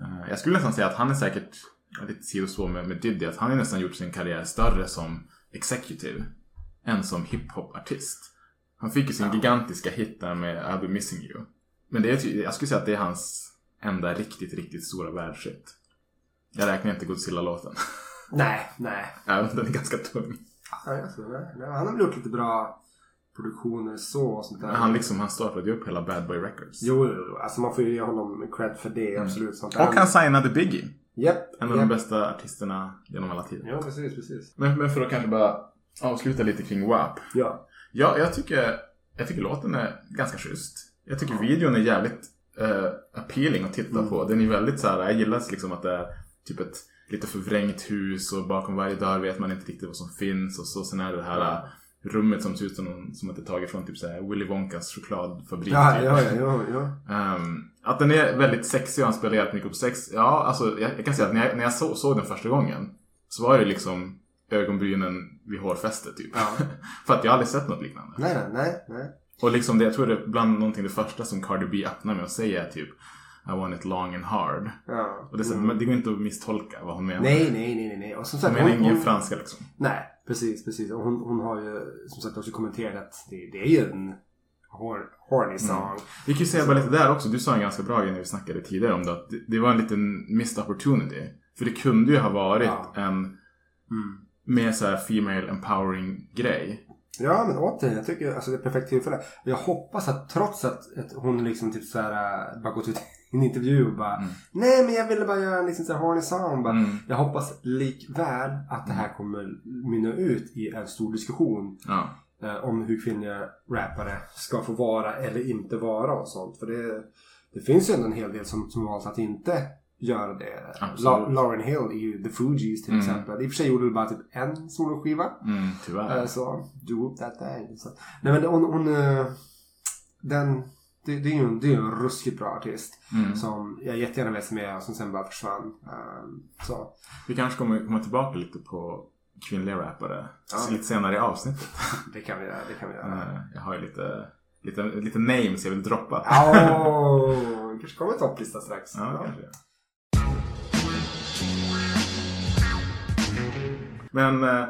eh, jag skulle nästan säga att han är säkert, ja, lite sidospår med, med Diddy, att han har nästan gjort sin karriär större som executive än som hiphop-artist. Han fick ju sin gigantiska hit där med I'll be missing you. Men det är, jag skulle säga att det är hans enda riktigt, riktigt stora världshit. Jag räknar inte Godzilla-låten. Nej, nej. Även om den är ganska tung. Ja, alltså, nej, nej. Han har väl gjort lite bra produktioner så och sånt där. Men han, liksom, han startade ju upp hela Bad Boy Records. Jo, jo, jo. Alltså man får ju ge honom cred för det. Absolut. Sånt där. Och han signade Biggie. Japp. En av japp. de bästa artisterna genom alla tider. Ja, precis, precis. Men, men för att kanske bara avsluta lite kring WAP. Ja. Ja, jag tycker, jag tycker låten är ganska schysst. Jag tycker videon är jävligt eh, appealing att titta Mm. på. Den är väldigt så här, jag gillar liksom att det är typ ett lite förvrängt hus och bakom varje dörr vet man inte riktigt vad som finns. Och så sen är det det här rummet som ser ut som, någon, som att det är taget från typ så här Willy Wonkas chokladfabrik. Ja, typ. ja, ja, ja, ja. Ehm, att den är väldigt sexig och han spelar jävligt mycket på sex. Ja, alltså jag, jag kan säga att när jag, när jag så, såg den första gången så var det liksom ögonbrynen vid hårfästet typ. För att jag aldrig sett något liknande. Nej, nej, nej, nej. Och liksom det, jag tror det är bland någonting det första som Cardi B öppnar med att säga är typ I want it long and hard. Ja. Och det, är så, Mm. det går inte att misstolka vad hon menar. Nej, nej, nej, nej. Och som Hon sagt, menar hon, ingen hon, franska liksom. Nej, precis, precis. Och hon, hon har ju som sagt också kommenterat att det, det är ju en hor, horny song. Mm. Vi kan ju säga bara lite där också. Du sa en ganska bra grej när vi snackade tidigare om det. Att det, var en liten missed opportunity. För det kunde ju ha varit Ja. en Mm. mer så här female empowering grej. Ja, men återigen, jag tycker alltså, det är perfekt tillfälle. Jag hoppas att trots att, att hon liksom typ såhär, äh, bara gått ut i en intervju och bara Nej men jag ville bara göra en liksom såhär horny song. Bara, Mm. Jag hoppas likväl att det här kommer mynna ut i en stor diskussion. Ja. eh, om hur kvinnliga rappare ska få vara eller inte vara och sånt. För det, det finns ju ändå en hel del som, som valt att inte göra det. La, Lauren Hill i The Fugees till Mm. exempel. I och för sig gjorde hon bara typ en soloskiva. Mm, tyvärr. Eh, Så, do that thing. Så. Nej men hon, hon eh, den, det, det är ju en, det är en ruskigt bra artist. Mm. Som jag jättegärna vet med och som sen bara försvann. Eh, så. Vi kanske kommer komma tillbaka lite på kvinnliga rappare Ja. lite senare i avsnittet. Det kan vi göra, det kan vi göra. Eh, jag har ju lite, lite, lite names jag vill droppa. Åh, kanske kommer en topplista strax. Ja, kanske. Men eh,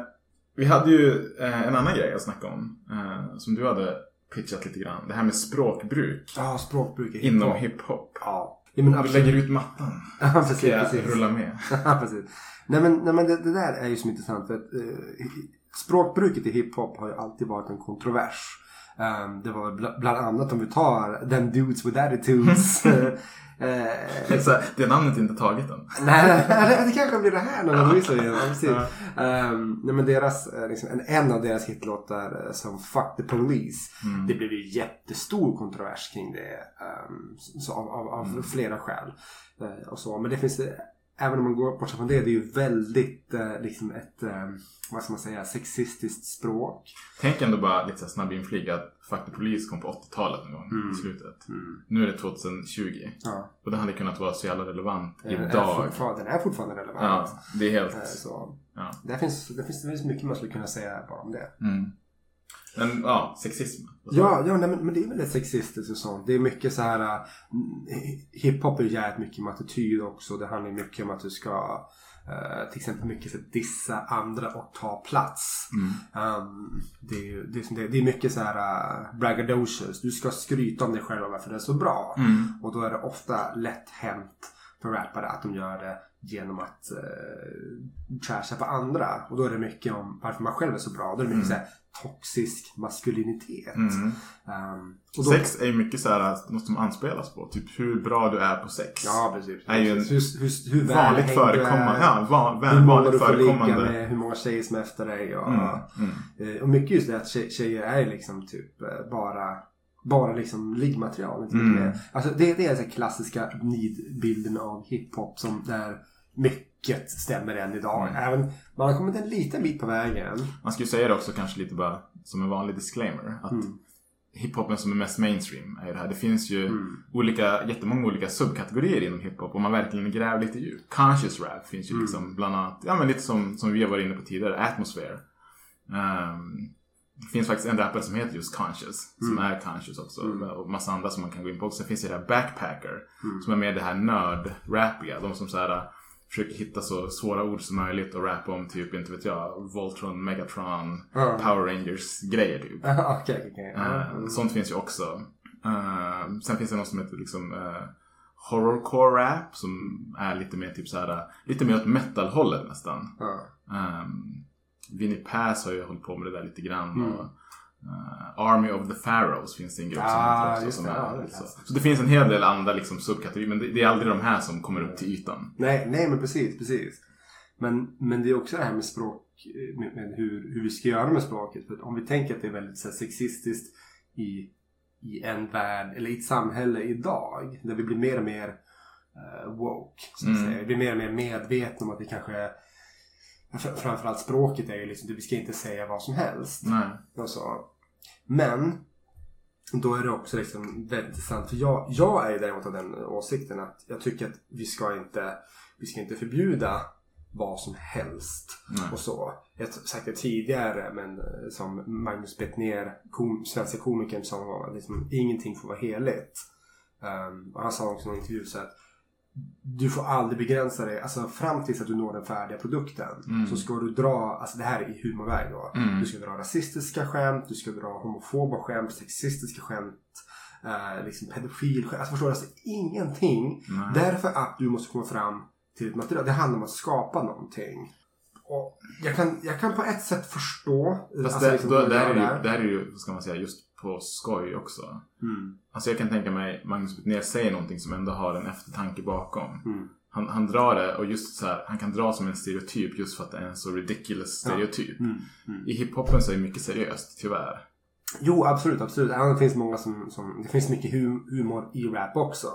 vi hade ju eh, en annan grej att snacka om. Som du hade pitchat lite grann. Det här med språkbruk Ja, språkbruk i inom hiphop. Ja. ja men absolut. lägger ut mattan. Ja, precis. Ska jag precis. rulla med? Ja, precis. Nej men, nej, men det, det där är ju så intressant. För att, eh, språkbruket i hiphop har ju alltid varit en kontrovers. Um, det var bl- bland annat om vi tar den dudes with attitudes. eh, Det är så det namnet är inte taget än. Nej, det, det kanske blir det här när de visar igen. Precis. Ja. Ehm, nej, men deras, eh, liksom, en, en av deras hitlåtar eh, som Fuck the Police. Mm. Det blev ju jättestor kontrovers kring det. ehm, så av av, av Mm. flera skäl. Eh, och så. Men det finns det, även om man går bortsett från det, det är ju väldigt eh, liksom ett, ehm, vad ska man säga, sexistiskt språk. Tänk ändå bara lite snabb inflik att Fuck Police kom på 80-talet någon gång Mm. i slutet. Mm. Nu är det 2020. Ja. Och det hade kunnat vara så jävla relevant Den är idag. fortfarande- Den är fortfarande relevant. Ja, det är helt... Eh, Så. Ja. Det, finns, det, finns, det finns mycket man skulle kunna säga bara om det. Mm. Men ja, sexism. Ja, ja nej, men, men det är väldigt sexistiskt och sånt. Det är mycket så här... äh, hiphop är jävligt mycket med attityd också. Det handlar mycket om att du ska äh, till exempel mycket så dissa andra och ta plats. Mm. Um, det, är, det, är, det, det är mycket så här uh, braggadocious. Du ska skryta om dig själv och varför det är så bra. Mm. Och då är det ofta lätt hänt för rappare att de gör det genom att uh, trasha på andra. Och då är det mycket om varför man själv är så bra. Då är det mycket Mm. här toxisk maskulinitet. Mm. Um, och då, Sex är ju mycket så här något som anspelas på. Typ hur bra du är på sex. Ja, precis. Är ju en hur, hur, hur vanligt förekommande. Ja, van, hur många du får ligga med, hur många tjejer som är efter dig. Och, Mm, mm. eh, och mycket just det att tje- tjejer är liksom typ eh, bara bara liksom liggmaterial. Inte Mm. mer. Alltså det, det är den klassiska nidbilden av hiphop som där mycket stämmer än idag. Mm. Även man har kommit en liten bit på vägen. Man ju säga det också kanske lite bara som en vanlig disclaimer. Att Mm. hiphopen som är mest mainstream är det här. Det finns ju Mm. olika, jättemånga olika subkategorier inom hiphop. Om man verkligen gräver lite djupt. Conscious rap finns ju Mm. liksom bland annat, ja men lite som, som vi har varit inne på tidigare, atmosphere. Ehm, det finns faktiskt en rappare som heter just Conscious. Som Mm. är Conscious också. Mm. Och massa andra som man kan gå in på. Sen finns det där Backpacker. Mm. Som är mer det här nörd-rappiga. De som så här försöker hitta så svåra ord som möjligt och rappa om typ, inte vet jag, Voltron, Megatron, Ja. Power Rangers-grejer typ. Ja, Eh, mm. Sånt finns ju också. Eh, sen finns det något som heter liksom uh, horrorcore rap som är lite mer typ såhär, lite mer åt metal-hållet nästan. Ja. Um, Vinnie Pass har ju hållit på med det där lite grann. Mm. Eh, Army of the Pharaohs finns det en grupp som Ah, heter också. just Som det. Ja, det så. så det finns en hel del andra liksom, subkategorier. Men det, det är aldrig de här som kommer upp till ytan. Nej, nej men precis, precis. Men, men det är också det här med språk, eh, med, med hur, hur vi ska göra med språket. För om vi tänker att det är väldigt så här, sexistiskt i, i en värld, eller i ett samhälle idag, där vi blir mer och mer eh, woke, så att Mm. säga. Vi blir mer och mer medvetna om att vi kanske fr- Framförallt språket är ju liksom, vi ska inte säga vad som helst. Nej. Och så. Men då är det också liksom väldigt intressant. För jag, jag är ju däremot av den åsikten att jag tycker att vi ska inte, vi ska inte förbjuda vad som helst. Nej. Och så. Jag har sagt det tidigare men eh, som Magnus Bettner, kom, svenska komikern, sa att liksom, ingenting får vara heligt. Um, och han sa också i en intervju så att du får aldrig begränsa dig, alltså fram tills att du når den färdiga produkten. Mm. Så ska du dra, alltså det här är i humorväg då. Mm. Du ska dra rasistiska skämt, du ska dra homofoba skämt, sexistiska skämt, eh, liksom pedofilskämt. Alltså förstår du? Alltså ingenting. Nej. Därför att du måste komma fram till ett material. Det handlar om att skapa någonting. Och jag, kan, jag kan på ett sätt förstå. Fast alltså det, liksom då, vad där, är det det ju, där är det ju, ska man säga, just på skoj också. Mm. Alltså jag kan tänka mig Magnus Betnér säger någonting som ändå har en eftertanke bakom. Mm. Han, han drar det och just så här, han kan dra som en stereotyp just för att det är en så ridiculous stereotyp. Mm. Mm. I hiphopen så är det mycket seriöst, tyvärr. Jo, absolut, absolut. Ja, Det finns många som, som det finns mycket hum, humor i rap också.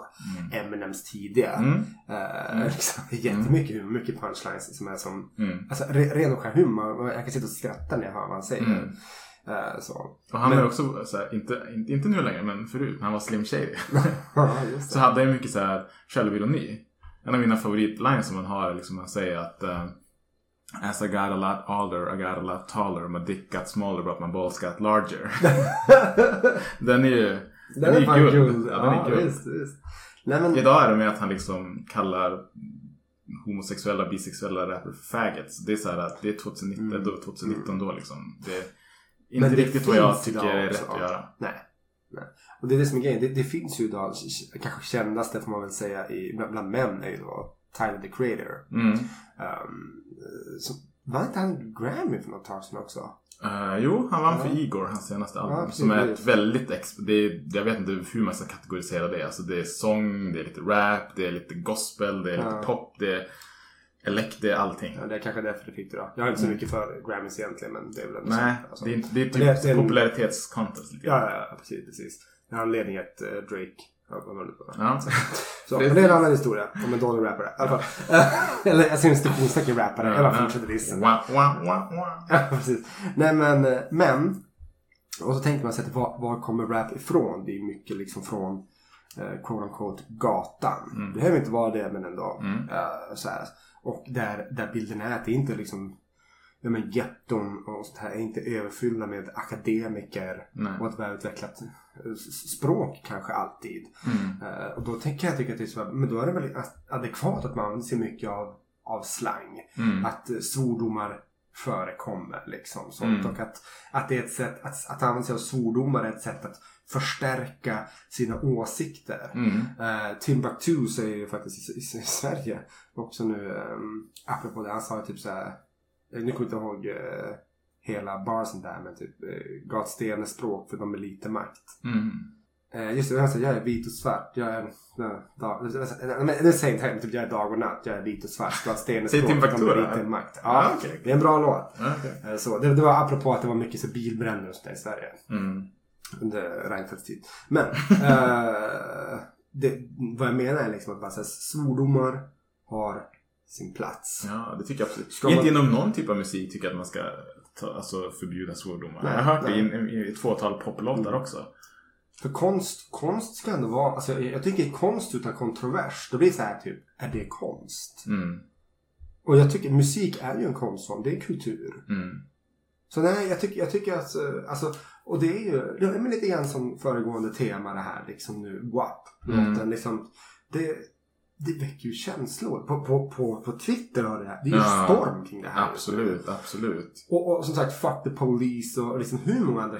Eminems tidiga. Mm. Eh, liksom, är jättemycket humor, mycket punchlines som är som, Mm. alltså re, ren och skär humor. Jag kan sitta och skratta när jag hör vad han säger. Mm. Eh, så. Och han Men- är också, så här, inte, inte, nu längre, men förut, när han var Slim Shady. Ja, så hade han mycket så här självironi. En av mina favoritlines som han har är liksom, han säger att eh, As I got a lot older, I got a lot taller, my dick got smaller but my balls got larger. den är ju, Den är fan guld. Ja, den är guld. visst, visst. Nej, men, Idag är det med att han liksom kallar homosexuella bisexuella rappare för faggots. Det är så här att det är 2019, Mm. då, 2019 då liksom. Det är inte det riktigt vad jag tycker är rätt att göra. Nej. Nej. Och det är det som är grejen. Det, det finns ju idag, kanske kändaste får man väl säga, i, bland, bland män är ju då Tyler the Creator. Mm. Um, så, var inte han Grammy för något tag sedan också? Eh, jo, han vann för Ja. Igor, hans senaste album. Ja, som är ett väldigt... Det är, jag vet inte hur man ska kategorisera det. Alltså det är sång, det är lite rap, det är lite gospel, det är lite Ja. pop, det är det är allting. Ja, det är kanske därför det fick det då. Jag har inte så mycket för Grammys egentligen men det är väl ändå Nej, så. Alltså. det är, det är typ det är en- popularitetscontest. Lite Ja, ja, ja, precis, precis. Det är anledningen att uh, Drake har vunnit på det. Ja. Så, men det är en annan historia. Om en dålig rappare. I alla fall. Eller jag ser en citationstecken rappare. Jag bara fortsätter dissen. Ja, precis. Nej men, eh, men. Och så tänker man sig att var, var kommer rap ifrån? Det är mycket liksom från quote unquote gatan. Mm. Det behöver inte vara det men ändå. Mm. Eh, så här. Och där, där bilden är att det inte liksom Ja men getton och sånt här är inte överfyllda med akademiker Nej. och ett välutvecklat eh, språk kanske alltid. Mm. Eh, och då tänker jag tycka att det är så, men då är det väl adekvat att man sig mycket av, av slang. Mm. Att eh, svordomar förekommer liksom. Sånt. Mm. Och att, att det är ett sätt, att, att använda sig av svordomar är ett sätt att förstärka sina åsikter. Mm. Uh, Timbuktu säger ju faktiskt i, i, i Sverige också nu, um, apropå det, han sa ju typ såhär, eh, nu kommer jag inte ihåg eh, hela barsen där, men typ uh, är språk för de med lite makt. Mm. Eh, just det, han säger jag är vit och svart. Jag är... nej, det säger inte typ jag är dag och natt. Jag är vit och svart. Är språk för de Timbuktu med det? lite makt. Ja, Ja, okej. det är en bra låt. Ja, okej. Eh, Så, det, det var apropå att det var mycket så bilbränder och sånt där i Sverige Mm. under Reinfeldts tid. Men eh, det, vad jag menar är liksom att bara, så här, svordomar har sin plats. Ja, det tycker jag absolut. Ska Inte man- inom någon typ av musik tycker jag att man ska ta, alltså, förbjuda svordomar. Nej, jag har hört det i, nej. en- i ett fåtal poplåtar också. För konst, konst ska ändå vara, alltså jag, jag tycker konst utan kontrovers, då blir det så här typ, är det konst? Mm. Och jag tycker musik är ju en konstform, det är kultur. Mm. Så nej, jag tycker, jag tycker att, eh, alltså, och det är ju det är lite grann som föregående tema det här liksom nu, WAP. Mm. Liksom, det, det väcker ju känslor. På, på, på, på Twitter har det här, det är ju Ja. storm kring det här. Absolut, absolut. Och, och som sagt, Fuck the Police och liksom hur många andra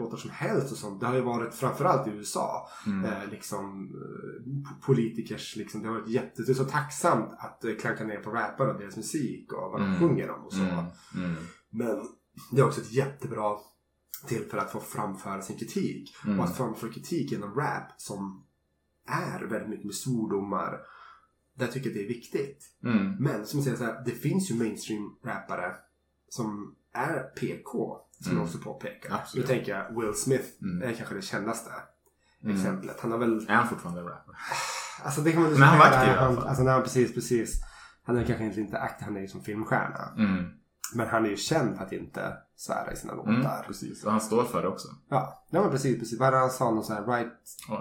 hiphop-låtar som helst och sånt. Det har ju varit framförallt i USA. Mm. Eh, liksom eh, po- politikers liksom. Det har varit jätte... Det är så tacksamt att eh, klanka ner på rappare och deras musik och vad de Mm. sjunger om och så. Mm. Mm. Men det är också ett jättebra tillfälle att få framföra sin kritik. Mm. Och att framföra kritik genom rap som är väldigt mycket med svordomar. Där tycker jag det är viktigt. Mm. Men som jag säger så här, det finns ju mainstream-rappare som är PK. Som Mm. också påpekar. Absolut. Nu tänker jag Will Smith Mm. är kanske det kändaste Mm. exemplet. Han har väl... Är han fortfarande rapper? Alltså det kan man Men han var aktiv i alla han, fall. Alltså när han precis, precis. Han är kanske inte aktiv, han är ju som filmstjärna. Mm. Men han är ju känd för att inte svära i sina Mm. låtar. Precis, och han står för det också. Ja, ja men precis, precis. Vad är det han sa? Någon sån här,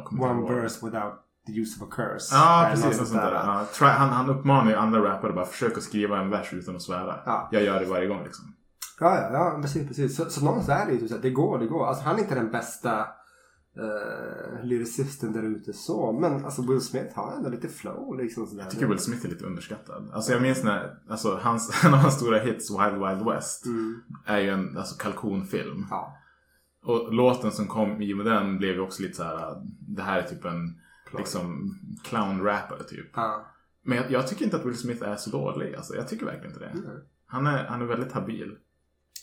kommer inte one verse without the use of a curse. Ja, något precis. sånt där. där. Ja, try, han, han uppmanar ju andra rappare bara försök att skriva en vers utan att svära. Ja. Jag gör det varje gång liksom. Ja, ja, ja precis, precis. Så, så någonstans är det ju så att det går, det går. Alltså han är inte den bästa uh, lyricisten där ute så. Men alltså Will Smith har ändå lite flow liksom sådär. Jag tycker Will Smith är lite underskattad. Alltså jag minns när, alltså hans, en av hans stora hits, Wild Wild West, Mm. är ju en alltså, kalkonfilm. Ja. Och låten som kom i och med den blev ju också lite så här. det här är typ en liksom clown-rappare typ. Ja. Men jag, jag tycker inte att Will Smith är så dålig. Alltså, jag tycker verkligen inte det. Mm. Han, är, han är väldigt habil.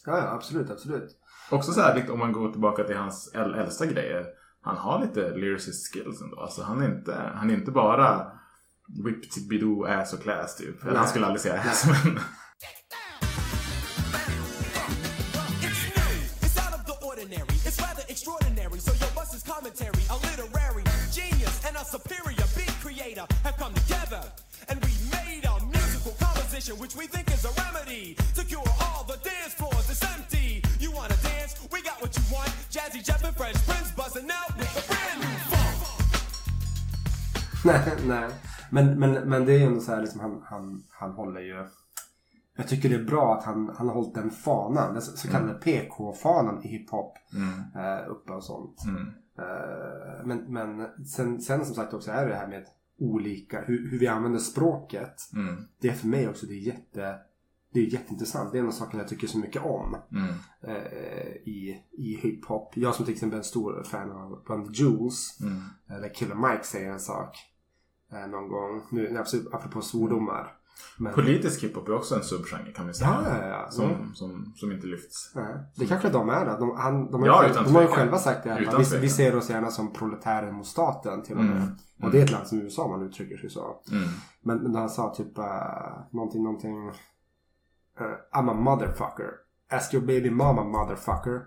Ja, ja, absolut, absolut. Också så här, lite, om man går tillbaka till hans äl- äldsta grejer. Han har lite lyricist skills ändå. Alltså, han, är inte, han är inte bara whip to bidoo ass och class typ. Eller han skulle aldrig säga ass men... Which we think is a remedy to cure Jazzy Jeff and Fresh Prince buzzing out with a brand new funk. nej, nej. Men, men, men det är ju ändå så här liksom han, han, han håller ju... Jag tycker det är bra att han, han har hållit den fanan, den så kallade PK-fanan i hiphop Mm. eh, uppe och sånt. Mm. Eh, men men sen, sen som sagt också är det här med olika, hur, hur vi använder språket. Mm. Det är för mig också, det är jätte... Det är jätteintressant. Det är en av sakerna jag tycker så mycket om Mm. eh, i, i hiphop. Jag som till exempel är en stor fan av bland Jules. Mm. Eller Killer Mike säger en sak. Eh, någon gång. Nu apropå svordomar. Men, Politisk hiphop är också en subgenre kan vi säga. Ja, ja, ja. Som, Mm. som, som inte lyfts. Det kanske de är då. De, han, de, har, Ja, de har ju själva sagt det. Utan Vi, vi ser oss gärna som proletärer mot staten till och med. Mm. Och det är ett land som USA man uttrycker sig så. Mm. Men, men han sa typ uh, någonting, någonting. Uh, I'm a motherfucker. Ask your baby mama motherfucker.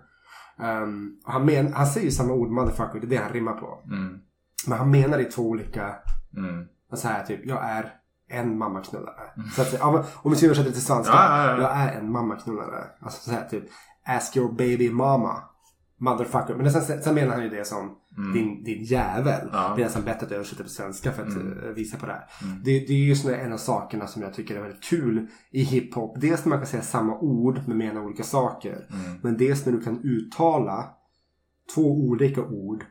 Um, han, men, han säger ju samma ord motherfucker, det är det han rimmar på. Mm. Men han menar det i två olika, Mm. så här typ, jag är en mammaknullare. Så att, ja, om vi ska översätta det till svenska. Ja, ja. Jag är en mammaknullare. Alltså så här typ, ask your baby mama. Motherfucker. Men sen, sen menar han ju det som din, din jävel. Mm. Ja. Det är nästan bättre att översätta på svenska för att Mm. eh, visa på det här. Mm. Det, det är ju såna, en av sakerna som jag tycker är väldigt kul i hiphop. Dels när man kan säga samma ord men mena olika saker. Mm. Men dels när du kan uttala två olika ord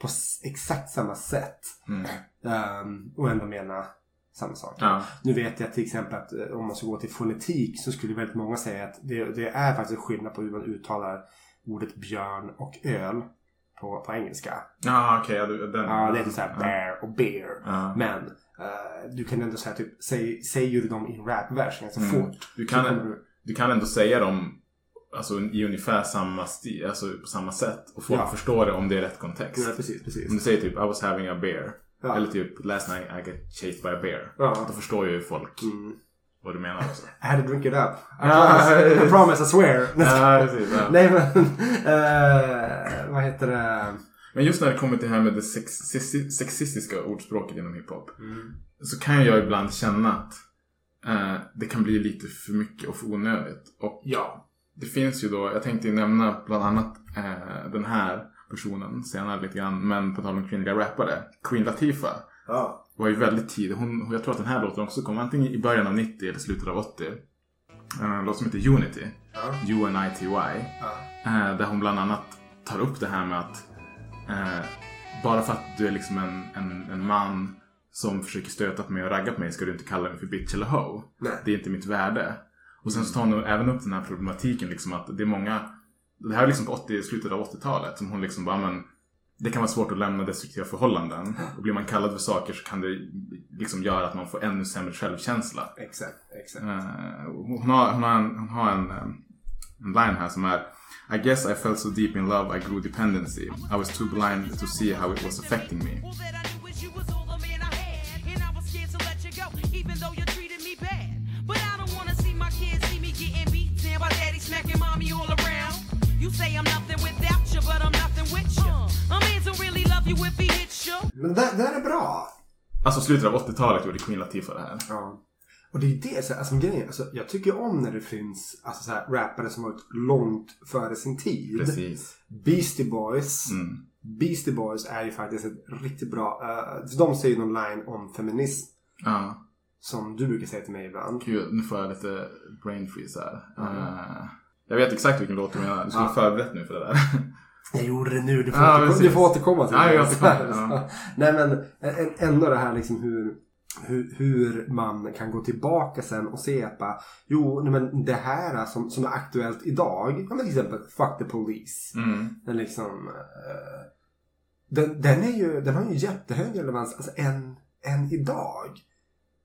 på exakt samma sätt. Mm. ehm, och ändå mena samma sak. Ja. Nu vet jag till exempel att eh, om man ska gå till fonetik så skulle väldigt många säga att det, det är faktiskt skillnad på hur man uttalar ordet björn och öl på, på engelska. Ja, okej. ja, du- den- Ja, det är typ såhär bear och bear. Ja. Men eh, du kan ändå säga typ, säg, säger du dem i en rapvers ganska Mm. fort. Du kan, du, du kan ändå säga dem alltså, i ungefär samma stil, alltså på samma sätt. Och folk Ja. förstår det om det är rätt kontext. ja, precis, precis. Om du säger typ I was having a bear. Ja. Eller typ last night I got chased by a bear. Ja. Då förstår ju folk Mm. Vad du menar också. I had to drink it up. I, promise, I promise, I swear. ja, precis. Ja. Nej men, eh, vad heter det? Men just när det kommer till det här med det sex, sexi- sexistiska ordspråket inom hiphop. Mm. Så kan jag ibland känna att eh, det kan bli lite för mycket och för onödigt. Och Ja. det finns ju då, jag tänkte ju nämna bland annat eh, den här personen senare lite grann. Men på tal om kvinnliga rappare. Queen Latifah Ja. Var ju väldigt tidig. Hon, jag tror att den här låten också kom antingen i början av 90 eller slutet av 80. Eh, En låt som heter Unity. UNITY. Ja. Eh, där hon bland annat tar upp det här med att eh, bara för att du är liksom en, en, en man som försöker stöta på mig och ragga på mig ska du inte kalla mig för bitch eller hoe. Nej. Det är inte mitt värde. Och sen så tar hon även upp den här problematiken liksom att det är många Det här är liksom på 80, slutet av 80-talet som hon liksom bara men det kan vara svårt att lämna destruktiva förhållanden. Och blir man kallad för saker så kan det liksom göra att man får ännu sämre självkänsla. Exakt, exakt. Eh, hon, har, hon har, en, hon har en, eh, en line här som är I guess I felt so deep in love I grew dependency. I was too blind to see how it was affecting me. You say I'm nothing without you, but I'm nothing with you. Men det, det här är bra. Alltså slutet av 80-talet gjorde Queen Latifah det här. Ja. Och det är det, så här, alltså, grejen, alltså, jag tycker om när det finns alltså, så här, rappare som varit långt före sin tid. Precis. Beastie Boys. Mm. Beastie Boys är ju faktiskt ett riktigt bra, uh, de säger någon line om feminism. Ja. Som du brukar säga till mig ibland. Gud, nu får jag lite brain freeze här. Eh, jag vet exakt vilken låt du menar. Du skulle Ja. förberett nu för det där. Jag gjorde det nu, du får, Ja, återkomma, precis. du får återkomma till Ja, det. jag återkommer, ja. Nej men ändå det här liksom hur, hur, hur man kan gå tillbaka sen och se att bara, jo men det här som, som är aktuellt idag, ja, men till exempel Fuck the Police. Mm. Den liksom den, den, är ju, den har ju jättehög relevans alltså än, än idag.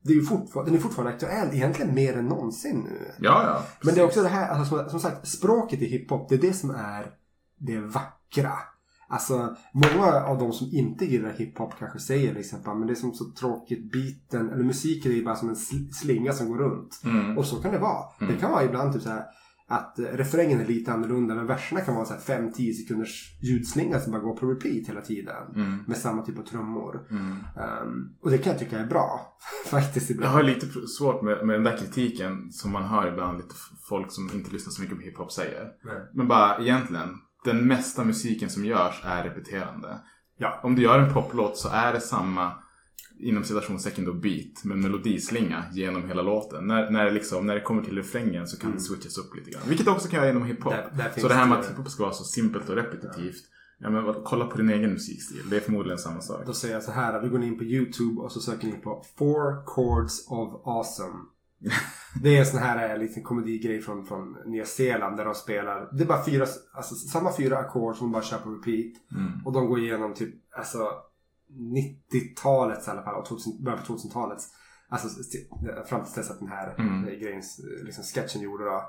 Det är ju fortfarande, den är fortfarande aktuell egentligen mer än någonsin nu. Ja, ja. Men det är också det här, alltså, som, som sagt, språket i hiphop, det är det som är det vackra. Alltså, många av de som inte gillar hiphop kanske säger liksom men det är som så tråkigt, beaten, eller musiken är ju bara som en sl- slinga som går runt. Mm. Och så kan det vara. Det kan vara ibland typ så här att eh, refrängen är lite annorlunda men verserna kan vara så här 5-10 sekunders ljudslinga som bara går på repeat hela tiden. Mm. Med samma typ av trummor. Mm. Um, och det kan jag tycka är bra. Faktiskt Jag ibland. har lite svårt med, med den där kritiken som man hör ibland lite folk som inte lyssnar så mycket på hiphop säger. Men bara egentligen, den mesta musiken som görs är repeterande. Ja. Om du gör en poplåt så är det samma inom citationstecken då beat med melodislinga genom hela låten. När, när, det liksom, när det kommer till refrängen så kan det switchas upp lite grann. Vilket också kan göra inom hiphop. Mm. Där- där Så det här med att hiphop ska vara så simpelt och repetitivt. Ja, men kolla på din egen musikstil. Det är förmodligen samma sak. Då säger jag så här, vi går in på YouTube och så söker ni på Four Chords of Awesome. Det är en sån här eh, liten komedigrej från, från Nya Zeeland där de spelar. Det är bara fyra, alltså samma fyra ackord som de bara kör på repeat. Mm. Och de går igenom typ, alltså 90-talets i alla fall och 2000, början på 2000-talets. Alltså fram till dess att den här Mm. eh, grejen, liksom sketchen gjorde då.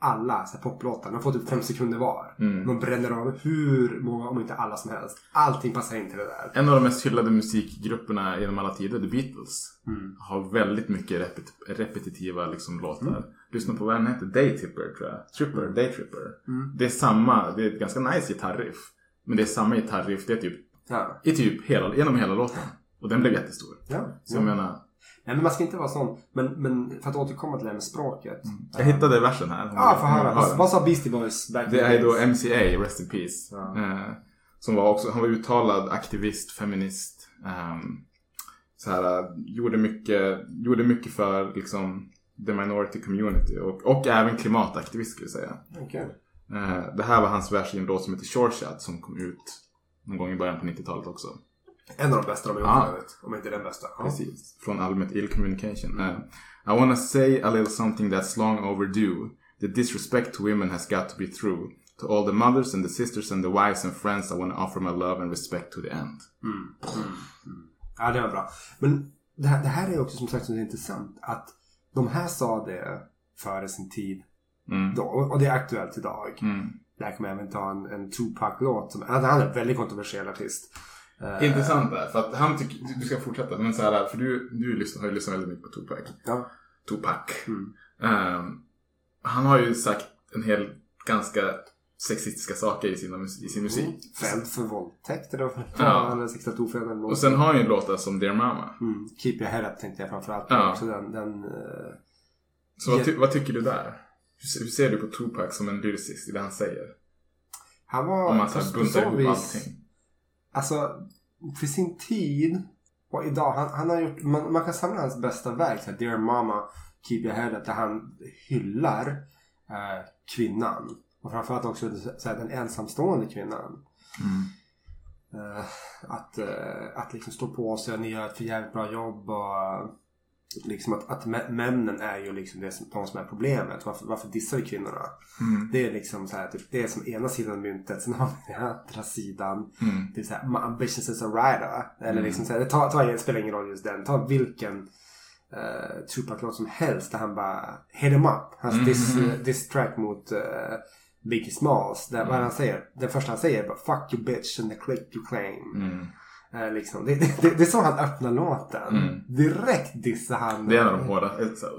Alla så här, poplåtar, de får typ fem sekunder var. Mm. De bränner av hur många, om inte alla som helst. Allting passar in till det där. En av de mest hyllade musikgrupperna genom alla tider, The Beatles, Mm. har väldigt mycket repet- repetitiva liksom, låtar. Mm. Lyssna på vad den heter, Daytripper tror jag. Tripper, Daytripper. Mm. Det är samma, det är ett ganska nice gitarriff. Men det är samma gitarriff, det är typ Ja. i typ hela, genom hela låten. Och den blev jättestor. Ja. Så jag menar, Nej men man ska inte vara sån. Men, men för att återkomma till det här med språket. jag hittade versen här. Ja, få höra. Vad, sa Beastie Boys back Det är då? MCA, Rest in Peace. Ja. Eh, som var också, han var uttalad aktivist, feminist. ehm, så här, eh, gjorde, mycket, gjorde mycket för liksom the minority community. Och, och även klimataktivist skulle jag säga. Okej. Eh, det här var hans vers i en låt som heter Short Shot som kom ut någon gång i början på 90-talet också. En av de bästa de har gjort övrigt. Om inte den bästa. Ja. Precis. Från albumet Ill Communication. Eh, I wanna say a little something that's long overdue. The disrespect to women has got to be through. To all the mothers and the sisters and the wives and friends I wanna offer my love and respect to the end. Ja, det var bra. Men det här, det här är också som sagt så intressant. Att de här sa det före sin tid. Mm. Då, och det är aktuellt idag. Mm. Där kan man även ta en, en Tupac-låt. Som, han är en väldigt kontroversiell artist. Eh, Intressant där, för att han tycker, du- ska fortsätta, men så här, för du, du lyssnar, har ju lyssnat väldigt mycket på Tupac. Ja. Tupac. Mm. Ehm, han har ju sagt en hel ganska sexistiska saker i, sina, i sin musik. Mm. Fälld för våldtäkt eller vad Ja. Eller 62 eller något. Och sen har han ju låtar som Dear Mama. Mm. Keep your head up tänkte jag framförallt. Ja. Också den, den, eh, Så vad, ty- vad tycker du där? Hur, hur ser du på Tupac som en lyricist i det han säger? han var Om man så här buntar ihop vis- allting. Alltså, för sin tid och idag. Han, han har gjort, man, man kan samla hans bästa verk. Så här, Dear Mama, Keep Your Head Up. Där han hyllar eh, kvinnan. Och framförallt också så här, den ensamstående kvinnan. Eh, att, eh, att liksom stå på sig och ni gör ett för jävligt bra jobb och liksom att, att mä- männen är ju liksom det som, de som är problemet. Varför, varför dissar vi kvinnorna? Mm. Det är liksom så här, typ, det är som ena sidan av myntet. Sen har vi den andra sidan. Mm. Det är så här, my ambitions as a writer. Eller Mm. liksom så här, ta, ta, det spelar ingen roll just den. Ta vilken uh, Tupac-låt som helst där han bara hit him up. Hans Mm. diss, uh, diss track mot uh, Biggie Smalls. Där, Vad är det han säger? Det första han säger är bara fuck you bitch and the click you claim. Mm. Eh, liksom. det, det, det är så han öppnar låten. Mm. Direkt dissar han. Det är en av de hårda.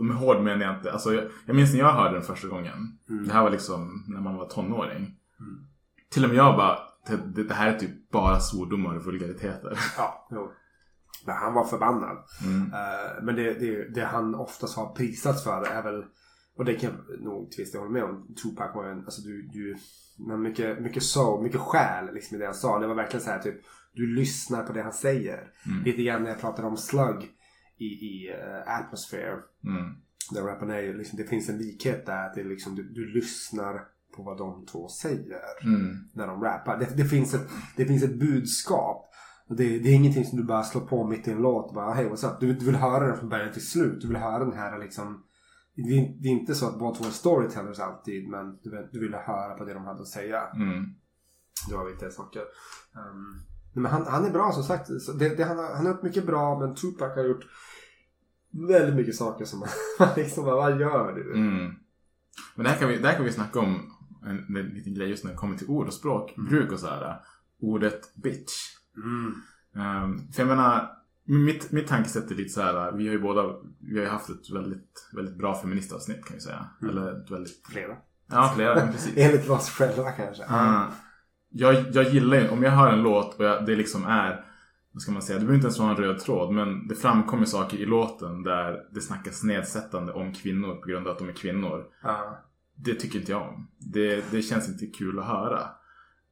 Med hård menar jag inte. Alltså, jag, jag minns när jag hörde den första gången. Mm. Det här var liksom när man var tonåring. Till och med jag bara, det, det, här är typ bara svordomar och vulgariteter. Ja, jo. Men han var förbannad. Mm. Eh, men det, det, han oftast har prisats för är väl, och det kan jag nog del hålla med om, Tupac var en, alltså du, du men mycket, mycket soul, mycket själ liksom i det han sa. Det var verkligen så här typ, du lyssnar på det han säger. Mm. Lite grann när jag pratade om slug i, i uh, Atmosphere. Mm. Där rappen är liksom, det finns en likhet där. Att det är liksom, du, du lyssnar på vad de två säger. Mm. När de rappar. Det, det, finns ett, det finns ett budskap. Det, det är ingenting som du bara slår på mitt i en låt och bara hej what's up. Du, du vill höra den från början till slut. Du vill höra den här liksom. Det är, det är inte så att båda två är storytellers alltid. Men du, vill- du ville höra på det de hade att säga. Mm. Det var viktiga saker. Um, men han, han är bra som sagt. Det, det, han, har, han har gjort mycket bra men Tupac har gjort väldigt mycket saker som man liksom bara, vad gör du? Mm. Men det här, kan vi, det här kan vi snacka om en, en liten grej just när det kommer till ord och språkbruk och så här. Ordet bitch. Mm. Ehm, för jag menar, mitt, mitt tankesätt är lite så här. Vi har ju båda vi har ju haft ett väldigt, väldigt bra feministavsnitt kan vi säga. Mm. Eller ett väldigt... Flera. Ja, flera. precis. Enligt oss själva kanske. Ah. Jag, jag gillar om jag hör en låt och jag, det liksom är, vad ska man säga, det behöver inte ens vara en röd tråd men det framkommer saker i låten där det snackas nedsättande om kvinnor på grund av att de är kvinnor. Ja. Det tycker inte jag om. Det, det känns inte kul att höra.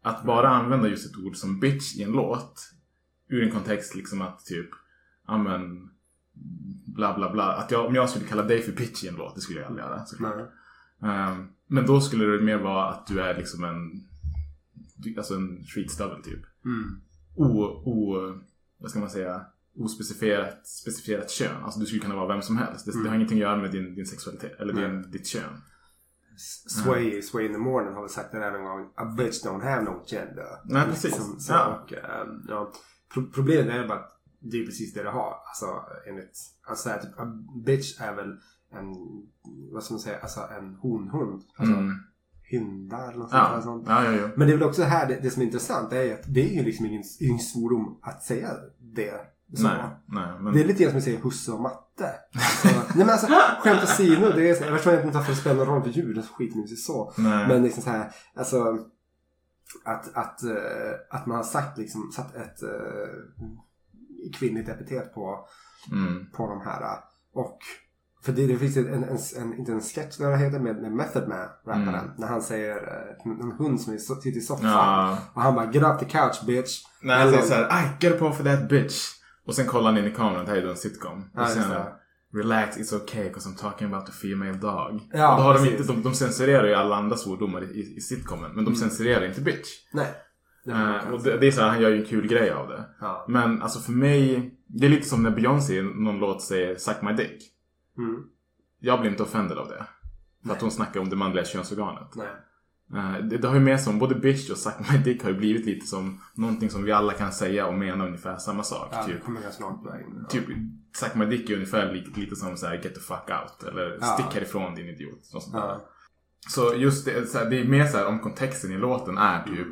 Att bara använda just ett ord som bitch i en låt ur en kontext liksom att typ, ja men bla bla bla. Att jag, om jag skulle kalla dig för bitch i en låt, det skulle jag aldrig göra såklart. Nej. Ehm, men då skulle det mer vara att du är liksom en Alltså en skitstövel typ. Mm. O, o, vad ska man säga? Ospecifierat specifierat kön. Alltså du skulle kunna vara vem som helst. Det, det har Mm. ingenting att göra med din, din sexualitet. Eller din, ditt kön. Sway, Sway in the morning har väl sagt det där en gång. A bitch don't have no gender. Nej, precis. Liksom, så, Ja. och, ehm, ja. Pro- Problemet är bara att det är precis det det har. Alltså enligt, alltså här, typ, a bitch är väl en, vad ska man säga, alltså en honhund. Alltså Mm. Hynda eller något sånt, Ja. där sånt. Ja, ja, ja. Men det är väl också här det, det som är intressant. Är att det är ju liksom ingen, ingen svordom att säga det. Så. Nej, nej. Men, Det är lite grann som att säga husse och matte. Alltså, nej men alltså skämt åsido. Det är, så- jag förstår inte varför det spelar någon roll för djuren så skiter man sig så. nej. Men liksom så här, alltså att, att, eh, att man har sagt liksom, satt ett uh, kvinnligt epitet på, mm. på de här. Och för det, det finns en, en, en, inte en sketch där heter med, med Method Man, rapparen. Mm. När han säger eh, en, hund som sitter i soffan. Ja. Och han bara get up the couch bitch. Nej, han säger såhär I get up off that bitch. Och sen kollar han in i kameran. Det här är då en sitcom. Ja, Och sen. Relax, it's okay because I'm talking about a female dog. Ja, och då har de, inte, de, de censurerar ju alla andra svordomar i, i, sitcomen. Men de Mm. censurerar inte bitch. Nej. Det det och det, det är så här, han gör ju en kul grej av det. Ja. Men alltså för mig, det är lite som när Beyoncé i någon låt säger 'Suck my dick' Mm. Jag blir inte offended av det. För att hon snackar om det manliga könsorganet. Nej. Eh, det, det har ju med som, både 'bitch' och 'suck my dick' har ju blivit lite som någonting som vi alla kan säga och mena ungefär samma sak. Ja, typ, kommer ganska långt på vägen. Typ 'suck my dick' är ungefär lite, lite som så här 'get the fuck out' eller Ja. 'stick härifrån din idiot' sånt där. Ja. Så just det, så här, det är mer så här om kontexten i låten är typ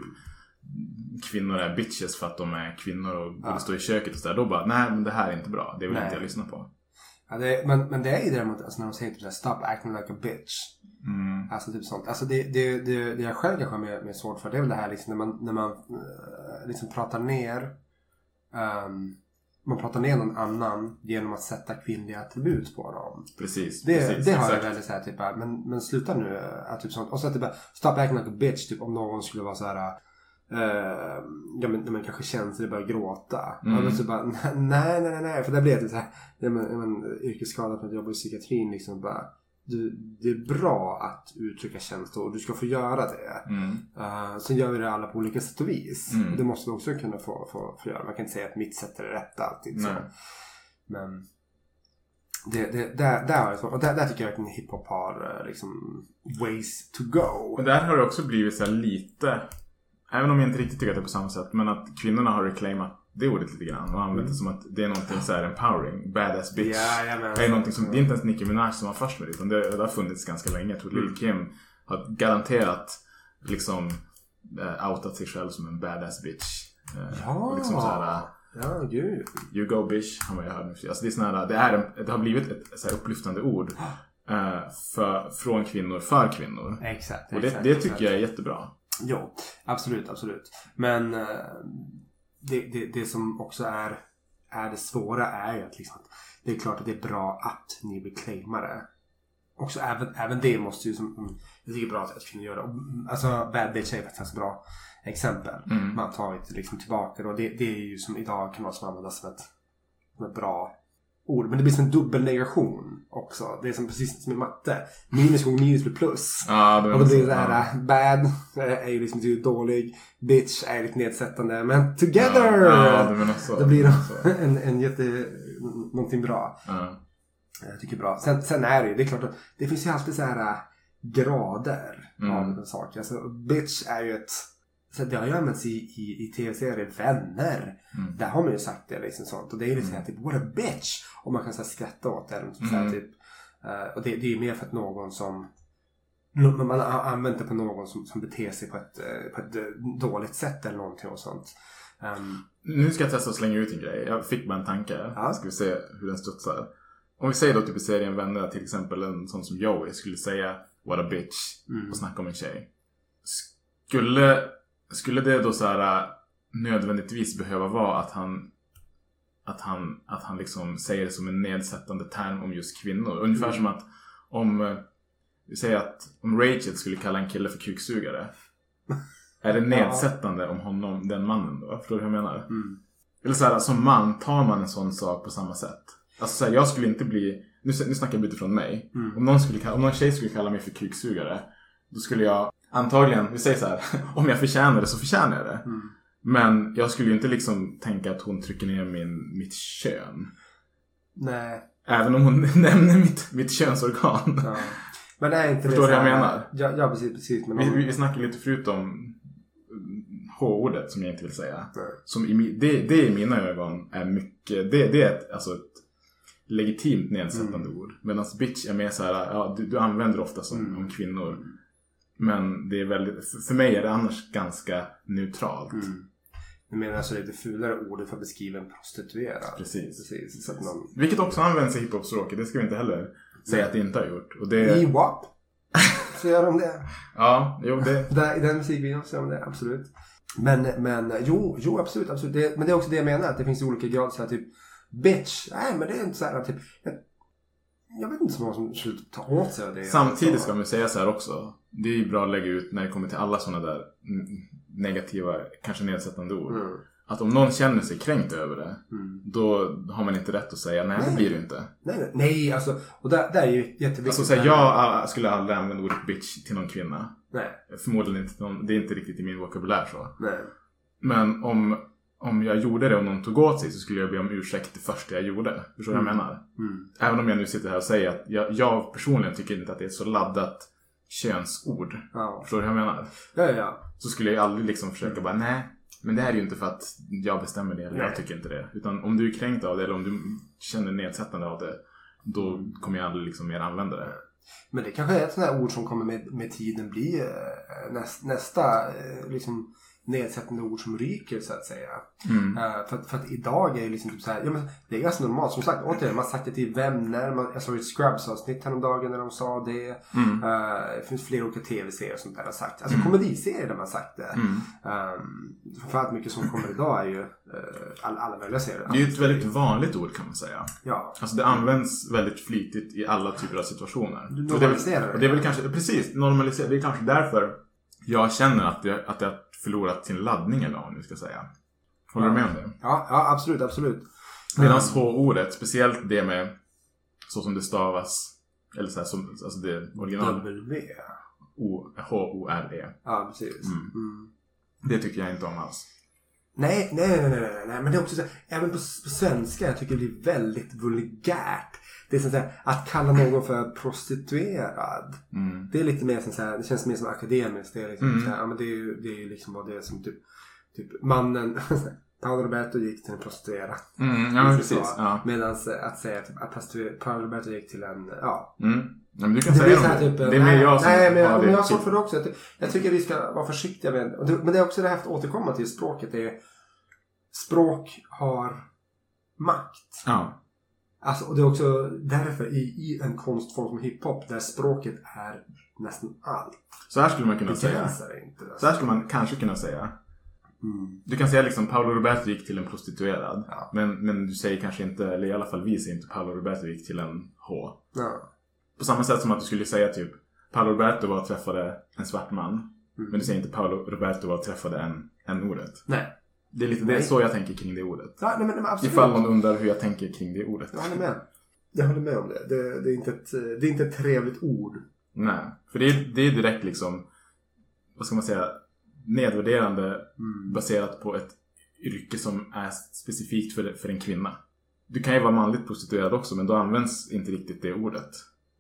Kvinnor är bitches för att de är kvinnor och borde Ja. stå i köket och sådär. Då bara, nej men det här är inte bra. Det vill Nej. inte jag lyssna på. Ja, det, men, men det är ju däremot alltså, när de säger typ såhär, stop acting like a bitch. Mm. Alltså typ sånt. Alltså det, det, det, det jag själv kanske har mer, mer svårt för det är väl det här liksom när man, när man eh, liksom pratar ner ehm, man pratar ner någon annan genom att sätta kvinnliga attribut på dem. Precis. Det, precis, det har jag exakt. väldigt såhär typ bara, men, men sluta nu. Att, typ sånt. Och så bara, stop acting like a bitch. Typ om någon skulle vara så här. Uh, ja men, men kanske känslig börjar gråta. Mm. Så bara, nej nej nej nej. För det blir det så här. Ja men, ja, men yrkesskadad för att jobba i psykiatrin liksom bara. du, det är bra att uttrycka känslor och du ska få göra det. Mm. Uh, sen gör vi det alla på olika sätt och vis. Mm. Det måste vi också kunna få, få, få göra. Man kan inte säga att mitt sätt är det rätta alltid. Så. Men det, det, där, där, har jag så- och där, där tycker jag att hiphop har eh, liksom ways to go. Och där har det också blivit så här lite, även om jag inte riktigt tycker att det är på samma sätt, men att kvinnorna har reclaimat det ordet lite grann och använt det som att det är någonting så här empowering, badass bitch. Jajamän. det är någonting som, det är inte ens Nicki Minaj som var först med det, utan det, det har funnits ganska länge. Jag tror Mm. Lil Kim har garanterat liksom eh, outat sig själv som en badass bitch. Eh, Ja. och liksom så här, Ja, gud. You go bitch, har man ju hört nu. Alltså det, är såna det, är det har blivit ett så här upplyftande ord för, från kvinnor för kvinnor. Exakt. Och det, exakt, det exakt. tycker jag är jättebra. Jo, absolut, absolut. Men eh, det, det, det som också är, är det svåra är ju att liksom, det är klart att det är bra att ni reclaimar det. Också även, även det måste ju som, mm, jag tycker det är bra att att kvinnor gör det. Mm, Alltså Bad Bitch är faktiskt ett bra exempel. Mm. Man har tagit liksom tillbaka det och det, det är ju som idag kan man som användas som ett, som ett bra ord. Men det blir som en dubbelnegation också. Det är som precis som i matte. Minus gånger minus blir plus. Ja, det och då blir det här, ja. bad eh, är ju liksom betyder dålig. Bitch är lite nedsättande. Men together! Ja, ja, så. Då blir det en, en jätte, någonting bra. Ja. Jag tycker bra. Sen, sen är det ju, det är klart att det finns ju alltid så här äh, grader Mm. av saker. Alltså, bitch är ju ett, så det har ju använts i, i, i tv-serier, vänner. Mm. Där har man ju sagt det liksom sånt. Och det är ju lite såhär typ, what a bitch! Och man kan så här, skratta åt det. här, Mm. typ, eh, och det, det är ju mer för att någon som man har använt det på någon som, som beter sig på ett, eh, på ett eh, dåligt sätt eller någonting och sånt. Ehm, Nu ska jag testa att slänga ut en grej. Jag fick bara en tanke. Ja. Ska vi se hur den studsar. Om vi säger då typ i serien Vänner till exempel en sån som Joey skulle säga What a bitch Mm. och snacka om en tjej. Skulle, skulle det då så här äh, nödvändigtvis behöva vara att han att han, att han liksom säger det som en nedsättande term om just kvinnor. Ungefär Mm. som att om vi säger att om Rachel skulle kalla en kille för kuksugare. Är det nedsättande om honom, den mannen då? Förstår du hur jag menar? Mm. Eller så här, som man tar man en sån sak på samma sätt. Alltså så här, jag skulle inte bli, nu, nu snackar jag utifrån mig. Mm. Om, någon skulle, om någon tjej skulle kalla mig för kuksugare. Då skulle jag antagligen, vi säger så här, om jag förtjänar det så förtjänar jag det. Mm. Men jag skulle ju inte liksom tänka att hon trycker ner min, mitt kön. Nej. Även om hon nämner mitt, mitt könsorgan. Ja. Men är inte Förstår det du vad jag menar? Ja, ja precis. precis men om- vi, vi snackade lite förut om mm, H-ordet som jag inte vill säga. Nej. Som i, det, det i mina ögon är mycket, det, det är ett, alltså ett legitimt nedsättande Mm. ord. Medan bitch är mer så här, ja du, du använder ofta som Mm. om kvinnor. Men det är väldigt, för, mig är det annars ganska neutralt. Mm. Du menar alltså det fulare ordet för att beskriva en prostituerad? Precis. Precis. Att någon... Vilket också används i hiphop-språket, det ska vi inte heller säga att det inte har gjort. Och det, I WAP så gör de det. ja, jo det, Där, I den musikvideon så gör de det, absolut. Men, men jo, jo absolut, absolut. Det, men det är också det jag menar, att det finns olika grader. Så här, typ bitch, nej men det är inte så här typ. Jag, vet inte så många som skulle ta åt sig av det. Samtidigt ska man säga så här också. Det är ju bra att lägga ut när det kommer till alla sådana där negativa, kanske nedsättande ord. Mm. Att om någon känner sig kränkt över det, Mm. då har man inte rätt att säga nej, det blir det inte. Nej, nej, nej, alltså. Och där, där är ju jätteviktigt. Alltså, så här, jag skulle aldrig använda ordet bitch till någon kvinna. Nej, Förmodligen inte, någon, det är inte riktigt i min vokabulär så. nej. Men om, om jag gjorde det och någon tog åt sig så skulle jag be om ursäkt det första jag gjorde. Förstår du vad jag menar? Mm. Även om jag nu sitter här och säger att jag, jag personligen tycker inte att det är ett så laddat könsord. Ja. Förstår du hur jag menar? Ja, ja. Så skulle jag aldrig liksom försöka bara nej. Men det här är ju inte för att jag bestämmer det eller Nej. jag tycker inte det. Utan om du är kränkt av det eller om du känner nedsättande av det. Då kommer jag aldrig liksom mer använda det. Men det kanske är ett sånt här ord som kommer med, med tiden bli eh, näs, nästa eh, liksom, nedsättande ord som ryker så att säga. Mm. Eh, för, för att idag är det liksom typ så här, ja, men det är ganska normalt. Som sagt, återigen, man sagt det till vänner. Man, jag såg ett Scrubs-avsnitt häromdagen när de sa det. Mm. Eh, det finns flera olika tv-serier och sånt där har sagt. Alltså komediserier där man sagt det. Mm. Um, för allt mycket som kommer idag är ju uh, all, alla möjliga serier. Det är ju ett väldigt vanligt ord kan man säga. Ja. Alltså det används väldigt flitigt i alla typer av situationer. Du Och det är normaliserar. Och det är väl kanske, precis, normaliserat. Det är kanske därför jag känner att det, att har förlorat sin laddning eller vad man nu ska säga. Håller du med om det? Ja, ja absolut, absolut. Medan H-ordet, speciellt det med så som det stavas Eller så här, som, alltså det original. W. H-O-R-E. Ja, precis. Mm. Mm. Det tycker jag inte om alls. Nej, nej, nej, nej, nej, nej, men det är också så även på, på svenska, jag tycker det blir väldigt vulgärt. Det är så att, att kalla någon för prostituerad. Mm. Det är lite mer så här, det känns mer som akademiskt. Det är liksom Mm. här, ja men det är ju det är liksom vad det är som typ, typ mannen, Paolo Roberto gick till en prostituerad. Mm, ja, men I precis, ja. Medan att säga typ, att Paolo Roberto gick till en, ja. Mm. Ja, men du kan Det säga så här typ, det är mer nej, jag som nej, men, har det. jag har svårt för det också. Jag, jag tycker vi ska vara försiktiga med. Men det är också det här att återkomma till språket. Är, språk har makt. Ja. Alltså, och det är också därför i, i en konstform som hiphop där språket är nästan allt. Så här skulle man kunna säga. Inte. Alltså. Så här skulle man kanske kunna säga. Mm. Du kan säga liksom Paolo Roberto gick till en prostituerad. Men, men du säger kanske inte, eller i alla fall vi säger inte Paolo Roberto gick till en H. Ja. På samma sätt som att du skulle säga typ Paolo Roberto var och träffade en svart man. Mm. Men du säger inte Paolo Roberto var och träffade en, en ordet. Nej. Det är lite det, Nej. så jag tänker kring det ordet. Ja, nej, men, men absolut. Ifall man undrar hur jag tänker kring det ordet. Jag håller med. Jag håller med om det. Det, det, är, inte ett, det är inte ett trevligt ord. Nej, för det är, det är direkt liksom, vad ska man säga, nedvärderande Mm. baserat på ett yrke som är specifikt för, för en kvinna. Du kan ju vara manligt prostituerad också men då används inte riktigt det ordet.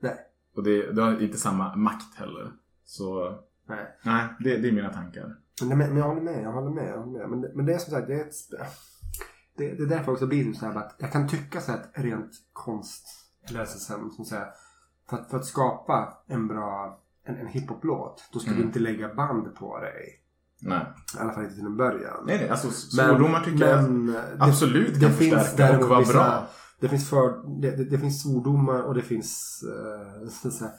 Nej. Och det, det har inte samma makt heller. Så Nej. nej, det, det är mina tankar. Men, men jag håller med, jag håller med. Jag håller med. Men, det- men det är som sagt, det är ett... Det, det är därför också blir det så här att jag kan tycka så här att rent konst, så här, som säger, för att, för att skapa en bra en, en hiphop-låt, då ska Mm. du inte lägga band på dig. Nej. I alla fall inte till en början. Nej, nej, alltså svordomar tycker jag det- absolut kan förstärka och däremot vara bra. Det finns, för, det, det, det finns svordomar och det finns uh, så, så här,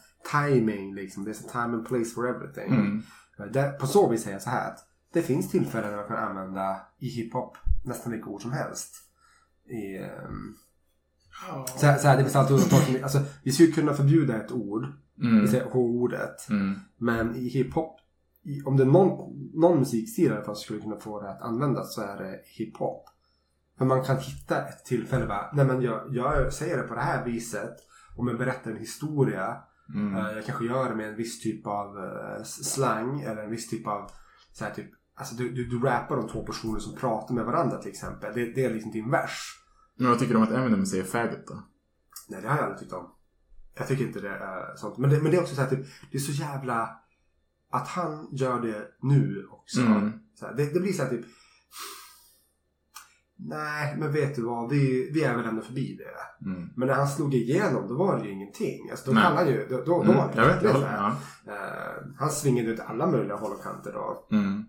timing liksom. There's a time and place for everything. Mm. Där, på så vis säger jag så här att det finns tillfällen när man kan använda i hiphop nästan vilka ord som helst. I, ehm, så, här, så här, det finns alltid undantag. som- Alltså, vi skulle kunna förbjuda ett ord, Mm. vi säger H-ordet. Mm. Men i hiphop, i, om det är någon, någon musikstil i alla fall som skulle kunna få det att användas så är det hiphop. För man kan hitta ett tillfälle bara, nej men jag, jag säger det på det här viset. Om jag berättar en historia. Mm. eh, jag kanske gör det med en viss typ av eh, slang eller en viss typ av så här typ, alltså du, du, du rappar om två personer som pratar med varandra till exempel. Det, det är liksom din vers. Men vad tycker du om att Eminem säger faggot då? Nej, det har jag aldrig tyckt om. Jag tycker inte det är sånt. Men det, men det är också så här, typ, det är så jävla... Att han gör det nu också. Mm. Så här, det, det blir så här typ... Nej, men vet du vad? Vi, vi är väl ändå förbi det. Mm. Men när han slog igenom, då var det ju ingenting. Alltså, då Nej. kallade han ju... Då, då, då Mm, var det vet, så håller- ja. Eh, han svingade ut alla möjliga håll och kanter då. Mm.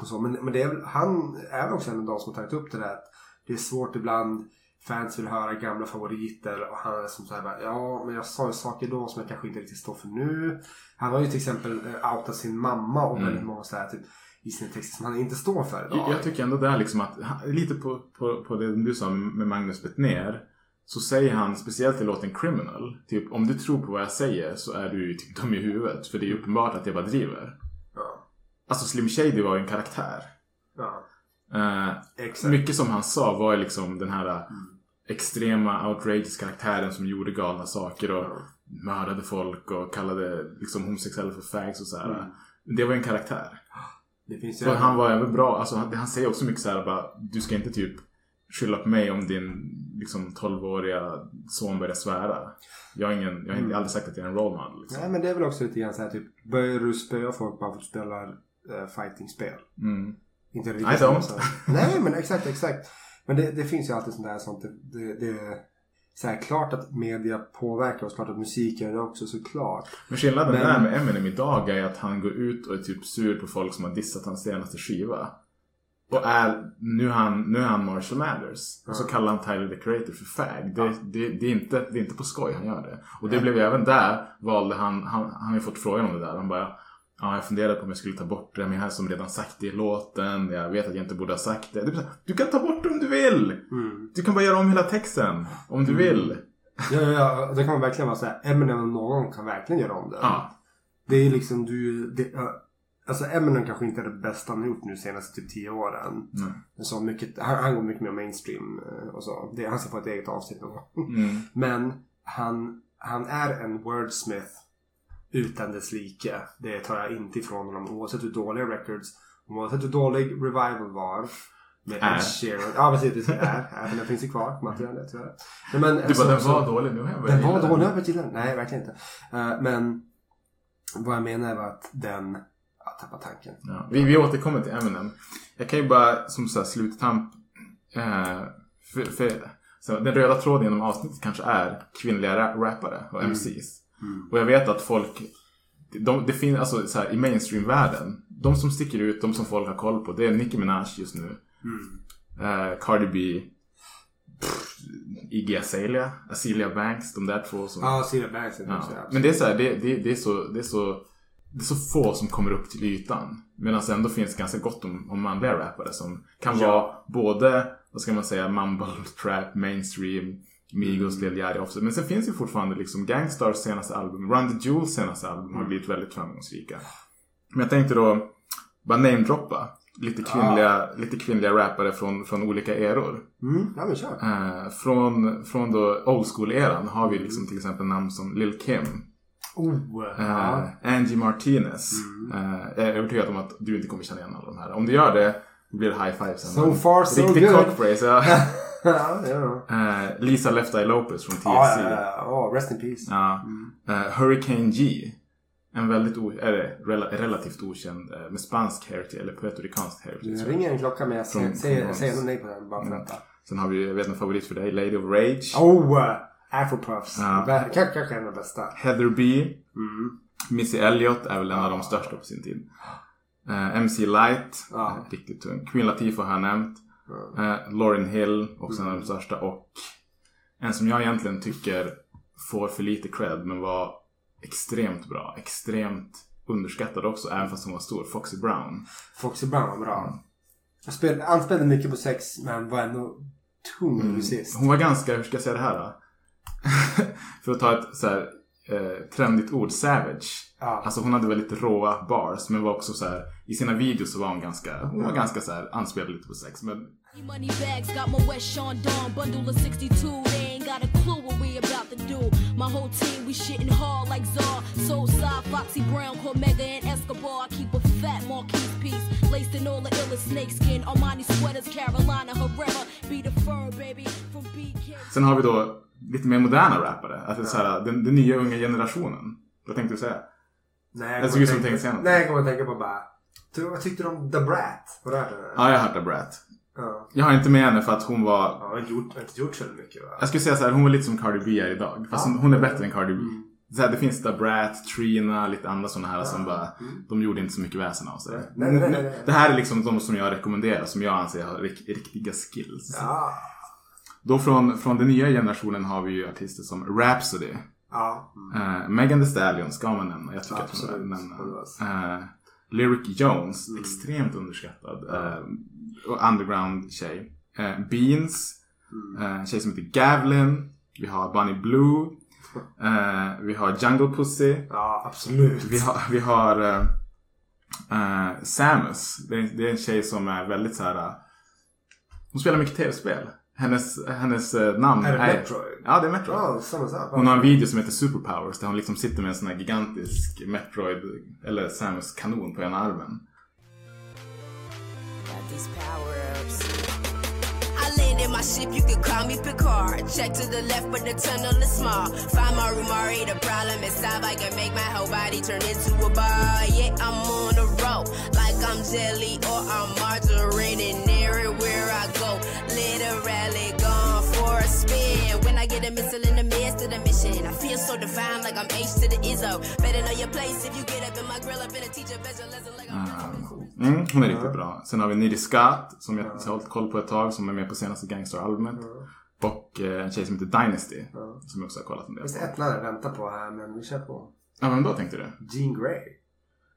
Och så. Men, men det är väl, han är väl också en av de som har tagit upp det där. Att det är svårt ibland. Fans vill höra gamla favoriter. Och han är som så här bara, ja men jag sa ju saker då som jag kanske inte riktigt står för nu. Han har ju till exempel eh, outat sin mamma och Mm. väldigt många så här typ i sina texter som han inte står för idag. Jag, jag tycker ändå där liksom att, lite på, på, på det du sa med Magnus Bettner. Så säger han, speciellt i låten Criminal, typ om du tror på vad jag säger så är du typ dum i huvudet. För det är uppenbart att jag bara driver. Ja. Alltså Slim Shady var ju en karaktär. Ja. Eh, mycket som han sa var ju liksom den här eh, extrema outrageous karaktären som gjorde galna saker och mördade folk och kallade liksom homosexuella för fags och så här. Mm. Det var ju en karaktär. Ju Och han var även bra, alltså han, han säger också mycket så här bara, du ska inte typ skylla på mig om din liksom 12-åriga son börjar svära. Jag har ingen, jag har Mm. aldrig sagt att jag är en role model liksom. Nej men det är väl också lite grann så här typ. Börjar du spöa folk bara för att du spelar uh, fightingspel? Mm. Inte I riktigt don't. Nej men exakt, exakt. Men det, det finns ju alltid sånt där sånt. Det, det, så här, klart att media påverkar oss. Klart att musik gör det också såklart. Men skillnaden Men- där med Eminem idag är att han går ut och är typ sur på folk som har dissat hans senaste skiva. Och är, nu är han, nu är han Marshall Mathers. Och så kallar han Tyler the Creator för fag. Det, det, det, är inte, det är inte på skoj han gör det. Och det blev ju även där, valde han, han, han har ju fått frågan om det där. Han bara, ja jag funderade på om jag skulle ta bort det, men jag har som redan sagt det i låten. Jag vet att jag inte borde ha sagt det. du kan ta bort det om du vill! Mm. Du kan bara göra om hela texten, om du vill. Ja, ja, det kan man verkligen vara så här. Eminem och någon kan verkligen göra om det. Ja. Det är liksom du... Det, alltså Eminem kanske inte är det bästa han har gjort nu senaste typ 10 åren. Mm. Så mycket, han, han går mycket mer mainstream eh, och så. Det, han ska få ett eget avsnitt någon gång. Mm. Men han, han är en wordsmith utan dess like. Det tar jag inte ifrån honom oavsett hur dåliga records, oavsett hur dålig Revival var. Med Är. Ed Sheeran. Ja precis, det är. är för den finns ju kvar, materialet tyvärr. Nej, men, Du bara, så- den så- var dålig, nu har jag börjat Den var dålig, den. jag börjat gilla den. Nej, verkligen inte. Eh, men vad jag menar var att den... Jag tappade tanken. Ja, vi, vi återkommer till Eminem. Jag kan ju bara som så här sluttamp. Eh, för, för, så den röda tråden genom avsnittet kanske är kvinnliga ra- rappare och. MCs. Mm. Och jag vet att folk, de, det finns alltså så här, i mainstream-världen. De som sticker ut, de som folk har koll på, det är Nicki Minaj just nu. Mm. Eh, Cardi B. pff, Iggy Azalea, Azealia Banks, de där två som... Ja, Celia Banks är Ja. också. Men det är så här, det, det, det, är så, det, är så, det är så få som kommer upp till ytan. Medan det ändå finns ganska gott om, om manliga rappare som kan Ja. vara både, vad ska man säga, mumble, trap, mainstream, Migos, Mm. Lil Yachty också. Men sen finns ju fortfarande liksom Gangstars senaste album, Run the Jewels senaste album Mm. har blivit väldigt framgångsrika. Men jag tänkte då bara namedroppa lite kvinnliga, lite kvinnliga rappare från, från olika eror. Mm, ja men kör. Eh, från, från då old school-eran har vi liksom till exempel namn som Lil Kim. Oh, Eh. Mm. Angie Martinez. Eh, jag är övertygad om att du inte kommer känna igen alla de här. Om du gör det, blir det high five sen. So far, so Riktig good. cockpraise, ja. ja, ja. Eh, Lisa Left Eye Lopez från TLC. Ja, ja, ja. Oh, rest in peace. Ja. Eh, Hurricane G. En väldigt o- eller, rela, relativt okänd eh, med spansk heritage eller puertoricanskt heritage. Det ringer en klocka men jag Från- säger, säger, nej på den bara för Mm. detta. Sen har vi, jag vet en favorit för dig, Lady of Rage. Oh! Uh, Afropuffs. Ja. Kanske kanske de bästa. Heather B. Mm. Missy Elliott är väl en av de största på sin tid. Eh, MC Light, Ja. riktigt tung. Queen Latifah har jag nämnt. Eh, Lauryn Hill, också en av de största. Och en som jag egentligen tycker får för lite cred, men var extremt bra. Extremt underskattad också, även fast hon var stor. Foxy Brown. Foxy Brown var bra. Jag spel, anspelade mycket på sex men var ändå tung Mm. musist. Hon var ganska, hur ska jag säga det här då? För att ta ett så här, eh, trendigt ord, savage. Ja. Alltså hon hade väldigt råa bars men var också så här, i sina videos så var hon ganska, hon var ganska så här, anspelade lite på sex. Men Money bags got my West Sean Dawn bundle of 62. They ain't got a clue what we about to do. My whole team, we shitting hard like Czar. Soulside, Foxy Brown, Cormega, and Escobar. I keep a fat Marquise piece. Laced in all the illest snakeskin. Armani sweaters, Carolina Herrera. Be the fur, baby, from BK. sen har vi då lite mer moderna rappare. Alltså så här, den, den nya unga generationen. Vad tänkte du säga? Nej, Jag ut som tänka- tänkte säga något. Nej, jag kommer att tänka på bara... Vad tyckte du om The Brat? Har du hört den? Ja, jag har hört av Brat. Ja. Jag har inte med henne för att hon var, Ja, har gjort, inte gjort så mycket va? jag skulle säga så här, hon var lite som Cardi B är idag. Fast hon, hon är bättre än Cardi B. Mm. Så här, det finns där Brat, Trina, lite andra sådana här som bara, de gjorde inte så mycket väsen av sig. Mm. Nej, nej, nej, nej. Det här är liksom de som jag rekommenderar, som jag anser har rik- riktiga skills. Ja. Då från, från den nya generationen har vi ju artister som Rhapsody. Ja. Uh, Megan Thee Stallion ska man nämna. Jag tycker Absolut. att hon är nämna. Uh, Lyric Jones, extremt underskattad. Uh, och underground tjej. Uh, Beans, uh, en tjej som heter Gavlin. Vi har Bunny Blue. Uh, vi har Jungle Pussy. Ja, absolut. Vi har, vi har uh, uh, Samus. Det är, det är en tjej som är väldigt så här. uh, hon spelar mycket tv-spel. Hennes, hennes namn Är det Metroid? Ja, det är Metroid. Ja, samma sak. Hon har en video som heter Superpowers där hon liksom sitter med en sån här gigantisk Metroid eller Samus kanon på ena armen. My ship, you can call me Picard. Check to the left, but the tunnel is small. Find my room, already the problem is solved. I can make my whole body turn into a bar. Yeah, I'm on a roll, like I'm jelly or I'm margarine. I get a missile in the midst of the mission, I feel so divine, like I'm H to the Izzo. Better know your place if you get up in my grill. I've been a teacher, bet your lesson like I'm. Mm, hon är riktigt bra. Sen har vi Nidhi Scott som jag har hållit koll på ett tag som är med på senaste Gangster-albumet. Och eh, en tjej som heter Dynasty som jag också har kollat en del på. ett namn jag väntar på här men vi kör på. Ja, vem då tänkte du? Jean Grey.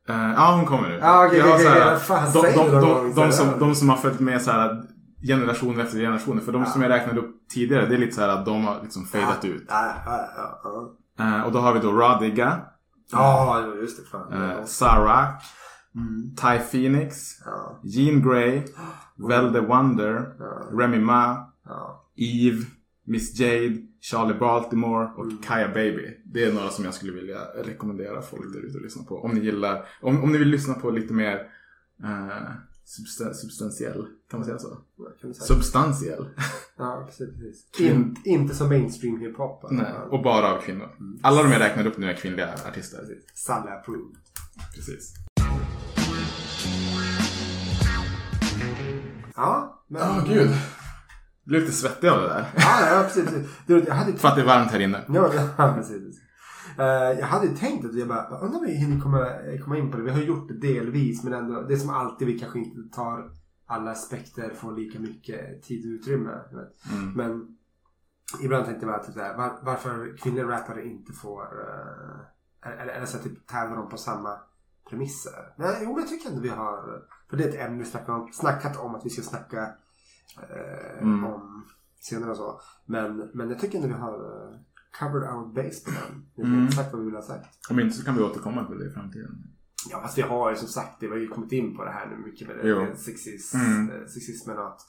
Eh, ja, hon kommer nu. Ja, så här, okej. Vad fan de, de, du de, då? de, de, som, de som har följt med så här generation efter generation. För de som jag räknade upp tidigare, det är lite så här att de har liksom fadat ut. Ja, ja, ja. ja. Eh, och då har vi då Radiga, Ja, just det. Fan. eh, Sarak, Ty Phoenix, Ja. Jean Grey, Vel the Wonder, Remy Ma, Ja. Eve, Miss Jade, Charlie Baltimore och Kaya Baby. Det är några som jag skulle vilja rekommendera folk där ute att lyssna på. Om ni gillar, om, om ni vill lyssna på lite mer eh, substan- substantiell, kan man säga så? säga. Substantiell. Ja, precis. precis. In, inte som mainstream hiphop. Nej, och bara av kvinnor. Alla de jag räknar upp nu är kvinnliga artister. Sally approved. Precis. Ja, men... Ja, gud. Jag blev lite svettig av det där. Ja, ja precis. precis. Du, jag hade För att det är varmt här inne. Ja, ja precis. Eh, jag hade tänkt att jag bara, undrar om vi hinner komma, komma in på det. Vi har gjort det delvis men ändå, det är som alltid vi kanske inte tar alla aspekter får lika mycket tid och utrymme. Mm. Men ibland tänkte jag bara typ här, var, varför kvinnliga rappare inte får, uh, eller, eller så typ tävlar de på samma premisser. Nej, jo, jag tycker ändå vi har, för det är ett ämne vi snackar om, snackat om att vi ska snacka eh, Mm. om senare och så. Men, men jag tycker ändå vi har eh, covered our base på den. Vi Mm. sagt vad vi vill ha sagt. Om inte så kan vi återkomma till det i framtiden. Ja, fast vi har ju som sagt, det, vi har ju kommit in på det här nu mycket med, Jo. det, med sexis, Mm. eh, sexismen och att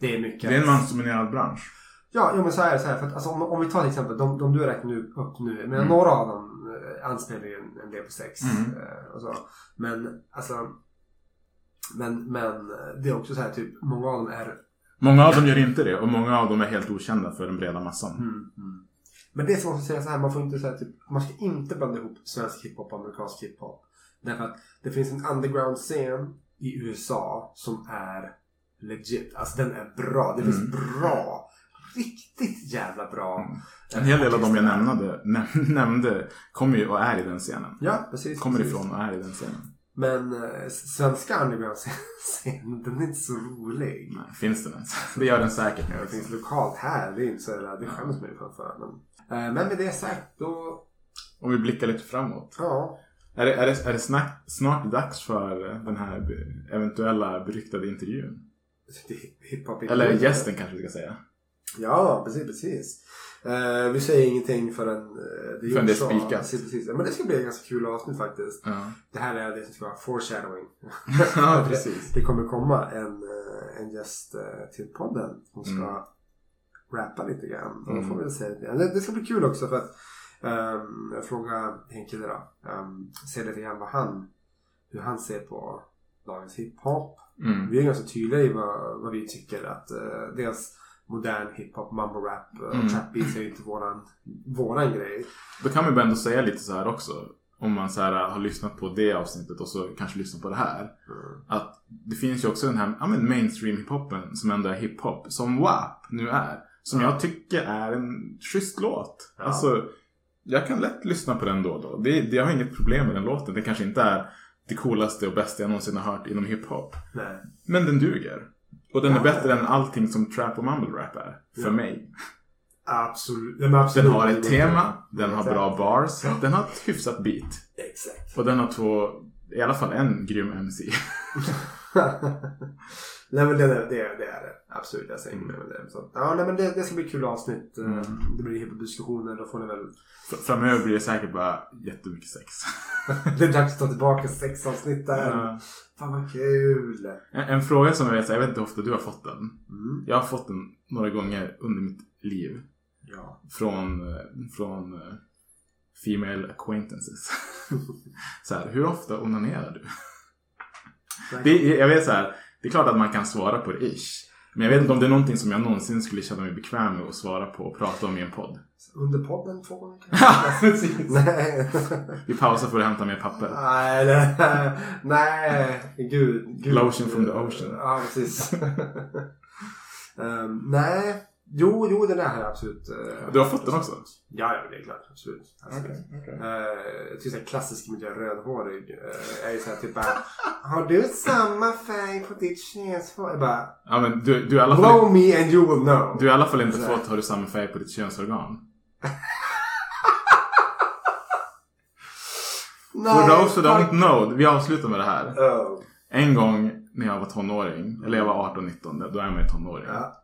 det är mycket. Det är en mansdominerad bransch. Ja, jo, men så är det så här. För att, alltså, om, om vi tar till exempel de, de du har räknat nu- upp nu. Menar, Mm. några av dem eh, anspelar ju en, en del på sex. Mm. Eh, och så. Men alltså. Men, men det är också så här typ. Många av dem är. Många av dem gör inte det och många av dem är helt okända för den breda massan. Mm. Men det som man får säga så här. Man får inte säga typ. Man ska inte blanda ihop svensk hiphop och amerikansk hiphop. Därför att det finns en underground scen i USA som är legit. Alltså den är bra. Det finns Mm. bra. Riktigt jävla bra. En hel del av dem jag nämnde, näm- nämnde kommer ju och är i den scenen. Ja, precis. Kommer precis. ifrån och är i den scenen. Men eh, svenska underground-scenen, den är inte så rolig. Nej, finns den ens? Det gör den säkert nu. Det finns lokalt här, det är inte så jävla- det skäms mig för. för men, eh, men med det sagt, då... Om vi blickar lite framåt. Ja. Är det, är det, är det snack, snart dags för den här eventuella beryktade intervjun? Eller gästen kanske vi ska säga. Ja, precis, precis. Eh, vi säger ingenting förrän uh, det Förrän det är spikat. Precis, Men det ska bli ett ganska kul avsnitt faktiskt. Ja. Det här är det som ska vara foreshadowing. Ja, precis. Det kommer komma en, eh, en gäst eh, till podden som ska Mm. rappa lite grann. Mm. får vi säga. Det, det ska bli kul också för att um, jag frågar en kille då. Um, se lite grann vad han, hur han ser på dagens hiphop. Mm. Vi är ganska tydliga i vad, vad vi tycker att uh, dels modern hiphop, mumble rap och Mm. trap beats är ju inte våran, våran grej. Då kan man ju ändå säga lite så här också. Om man så här har lyssnat på det avsnittet och så kanske lyssnar på det här. Mm. Att det finns ju också den här ja, men mainstream hiphopen som ändå är hiphop. Som WAP nu är. Som jag tycker är en schysst låt. Ja. Alltså, jag kan lätt lyssna på den då och då. Det, det, jag har inget problem med den låten. Det kanske inte är det coolaste och bästa jag någonsin har hört inom hiphop. Nej. Men den duger. Och den är Ja. bättre än allting som trap och mumble rap är. För Ja. mig. Absolut. Men absolut. Den har ett tema, den har Exakt. bra bars, den har ett hyfsat beat. Exakt. Och den har två, i alla fall en grym MC. nej men det, det, det, är- det. Absolut, jag säger med det. Så, ja, nej men det, det ska bli kul avsnitt. Eh, Mm. Det blir hiphop-diskussioner. Då får ni väl... F- Framöver blir det säkert bara jättemycket sex. det är dags att ta tillbaka sexavsnitt där. Ja. Fan vad kul. En, en fråga som jag vet, jag vet inte hur ofta du har fått den. Mm. Jag har fått den några gånger under mitt liv. Ja. Från, eh, från eh, Female acquaintances. så här, hur ofta onanerar du? Det, jag vet så här, det är klart att man kan svara på det ish. Men jag vet inte om det är någonting som jag någonsin skulle känna mig bekväm med att svara på och prata om i en podd. Under podden Ja, precis. Nej. Vi pausar för att hämta mer papper. Nej, nej, nej, gud, gud. Lotion from the ocean. Ja, precis. Ehm, nej, jo, jo, den har jag absolut. eh, Du har fått den också? Ja, ja, det är klart. Absolut. absolut. Okej, okej. Eh, jag tycker såhär klassisk miljö, rödhårig. Uh, är ju såhär typ bara, Har du samma färg på ditt könshår? Jag bara, Ja, men du, du, är alla blow fall, me and you will know. du har i alla fall inte fått har du samma färg på ditt könsorgan. For those who don't know, vi avslutar med det här. Oh. En gång när jag var tonåring, eller jag var 18-19, då är man ju tonåring. Ja.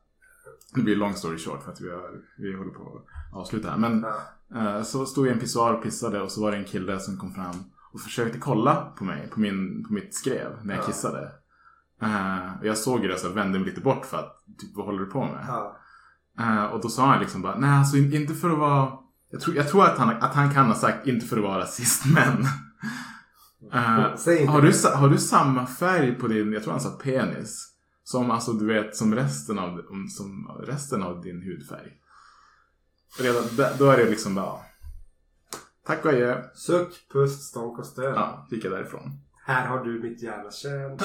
Det blir long story short för att vi, har, vi håller på att avsluta här. Men Ja. eh, så stod jag i en pissoar och pissade och så var det en kille som kom fram och försökte kolla på mig, på, min, på mitt skrev när jag Ja. kissade. Eh, och jag såg det så jag vände mig lite bort för att, typ vad håller du på med? Ja. Eh, och då sa han liksom bara, nej alltså in- inte för att vara... Jag tror, jag tror att, han, att han kan ha sagt inte för att vara rasist, men... Eh, inte har, du, har du samma färg på din, jag tror han sa penis, som alltså du vet som resten av, om- som resten av din hudfärg? Redan, då är det liksom bara, tack och adjö. Suck, pust, stånk och stön. Ja, gick jag därifrån. Här har du mitt jävla kön.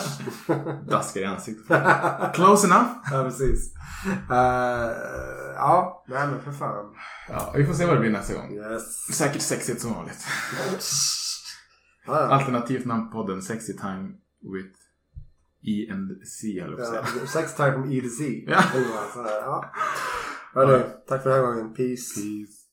Daskar i ansiktet. Close enough. ja, precis. Eh, ja, nej men för fan. Ja, vi får se vad det blir nästa gång. Yes. Säkert sexigt som vanligt. Alternativt namn på podden Sexy Time with E and C höll jag på att säga. Sex tack E till Z. Ja. ja. Hörru, ja. tack för den här gången. Peace. Peace.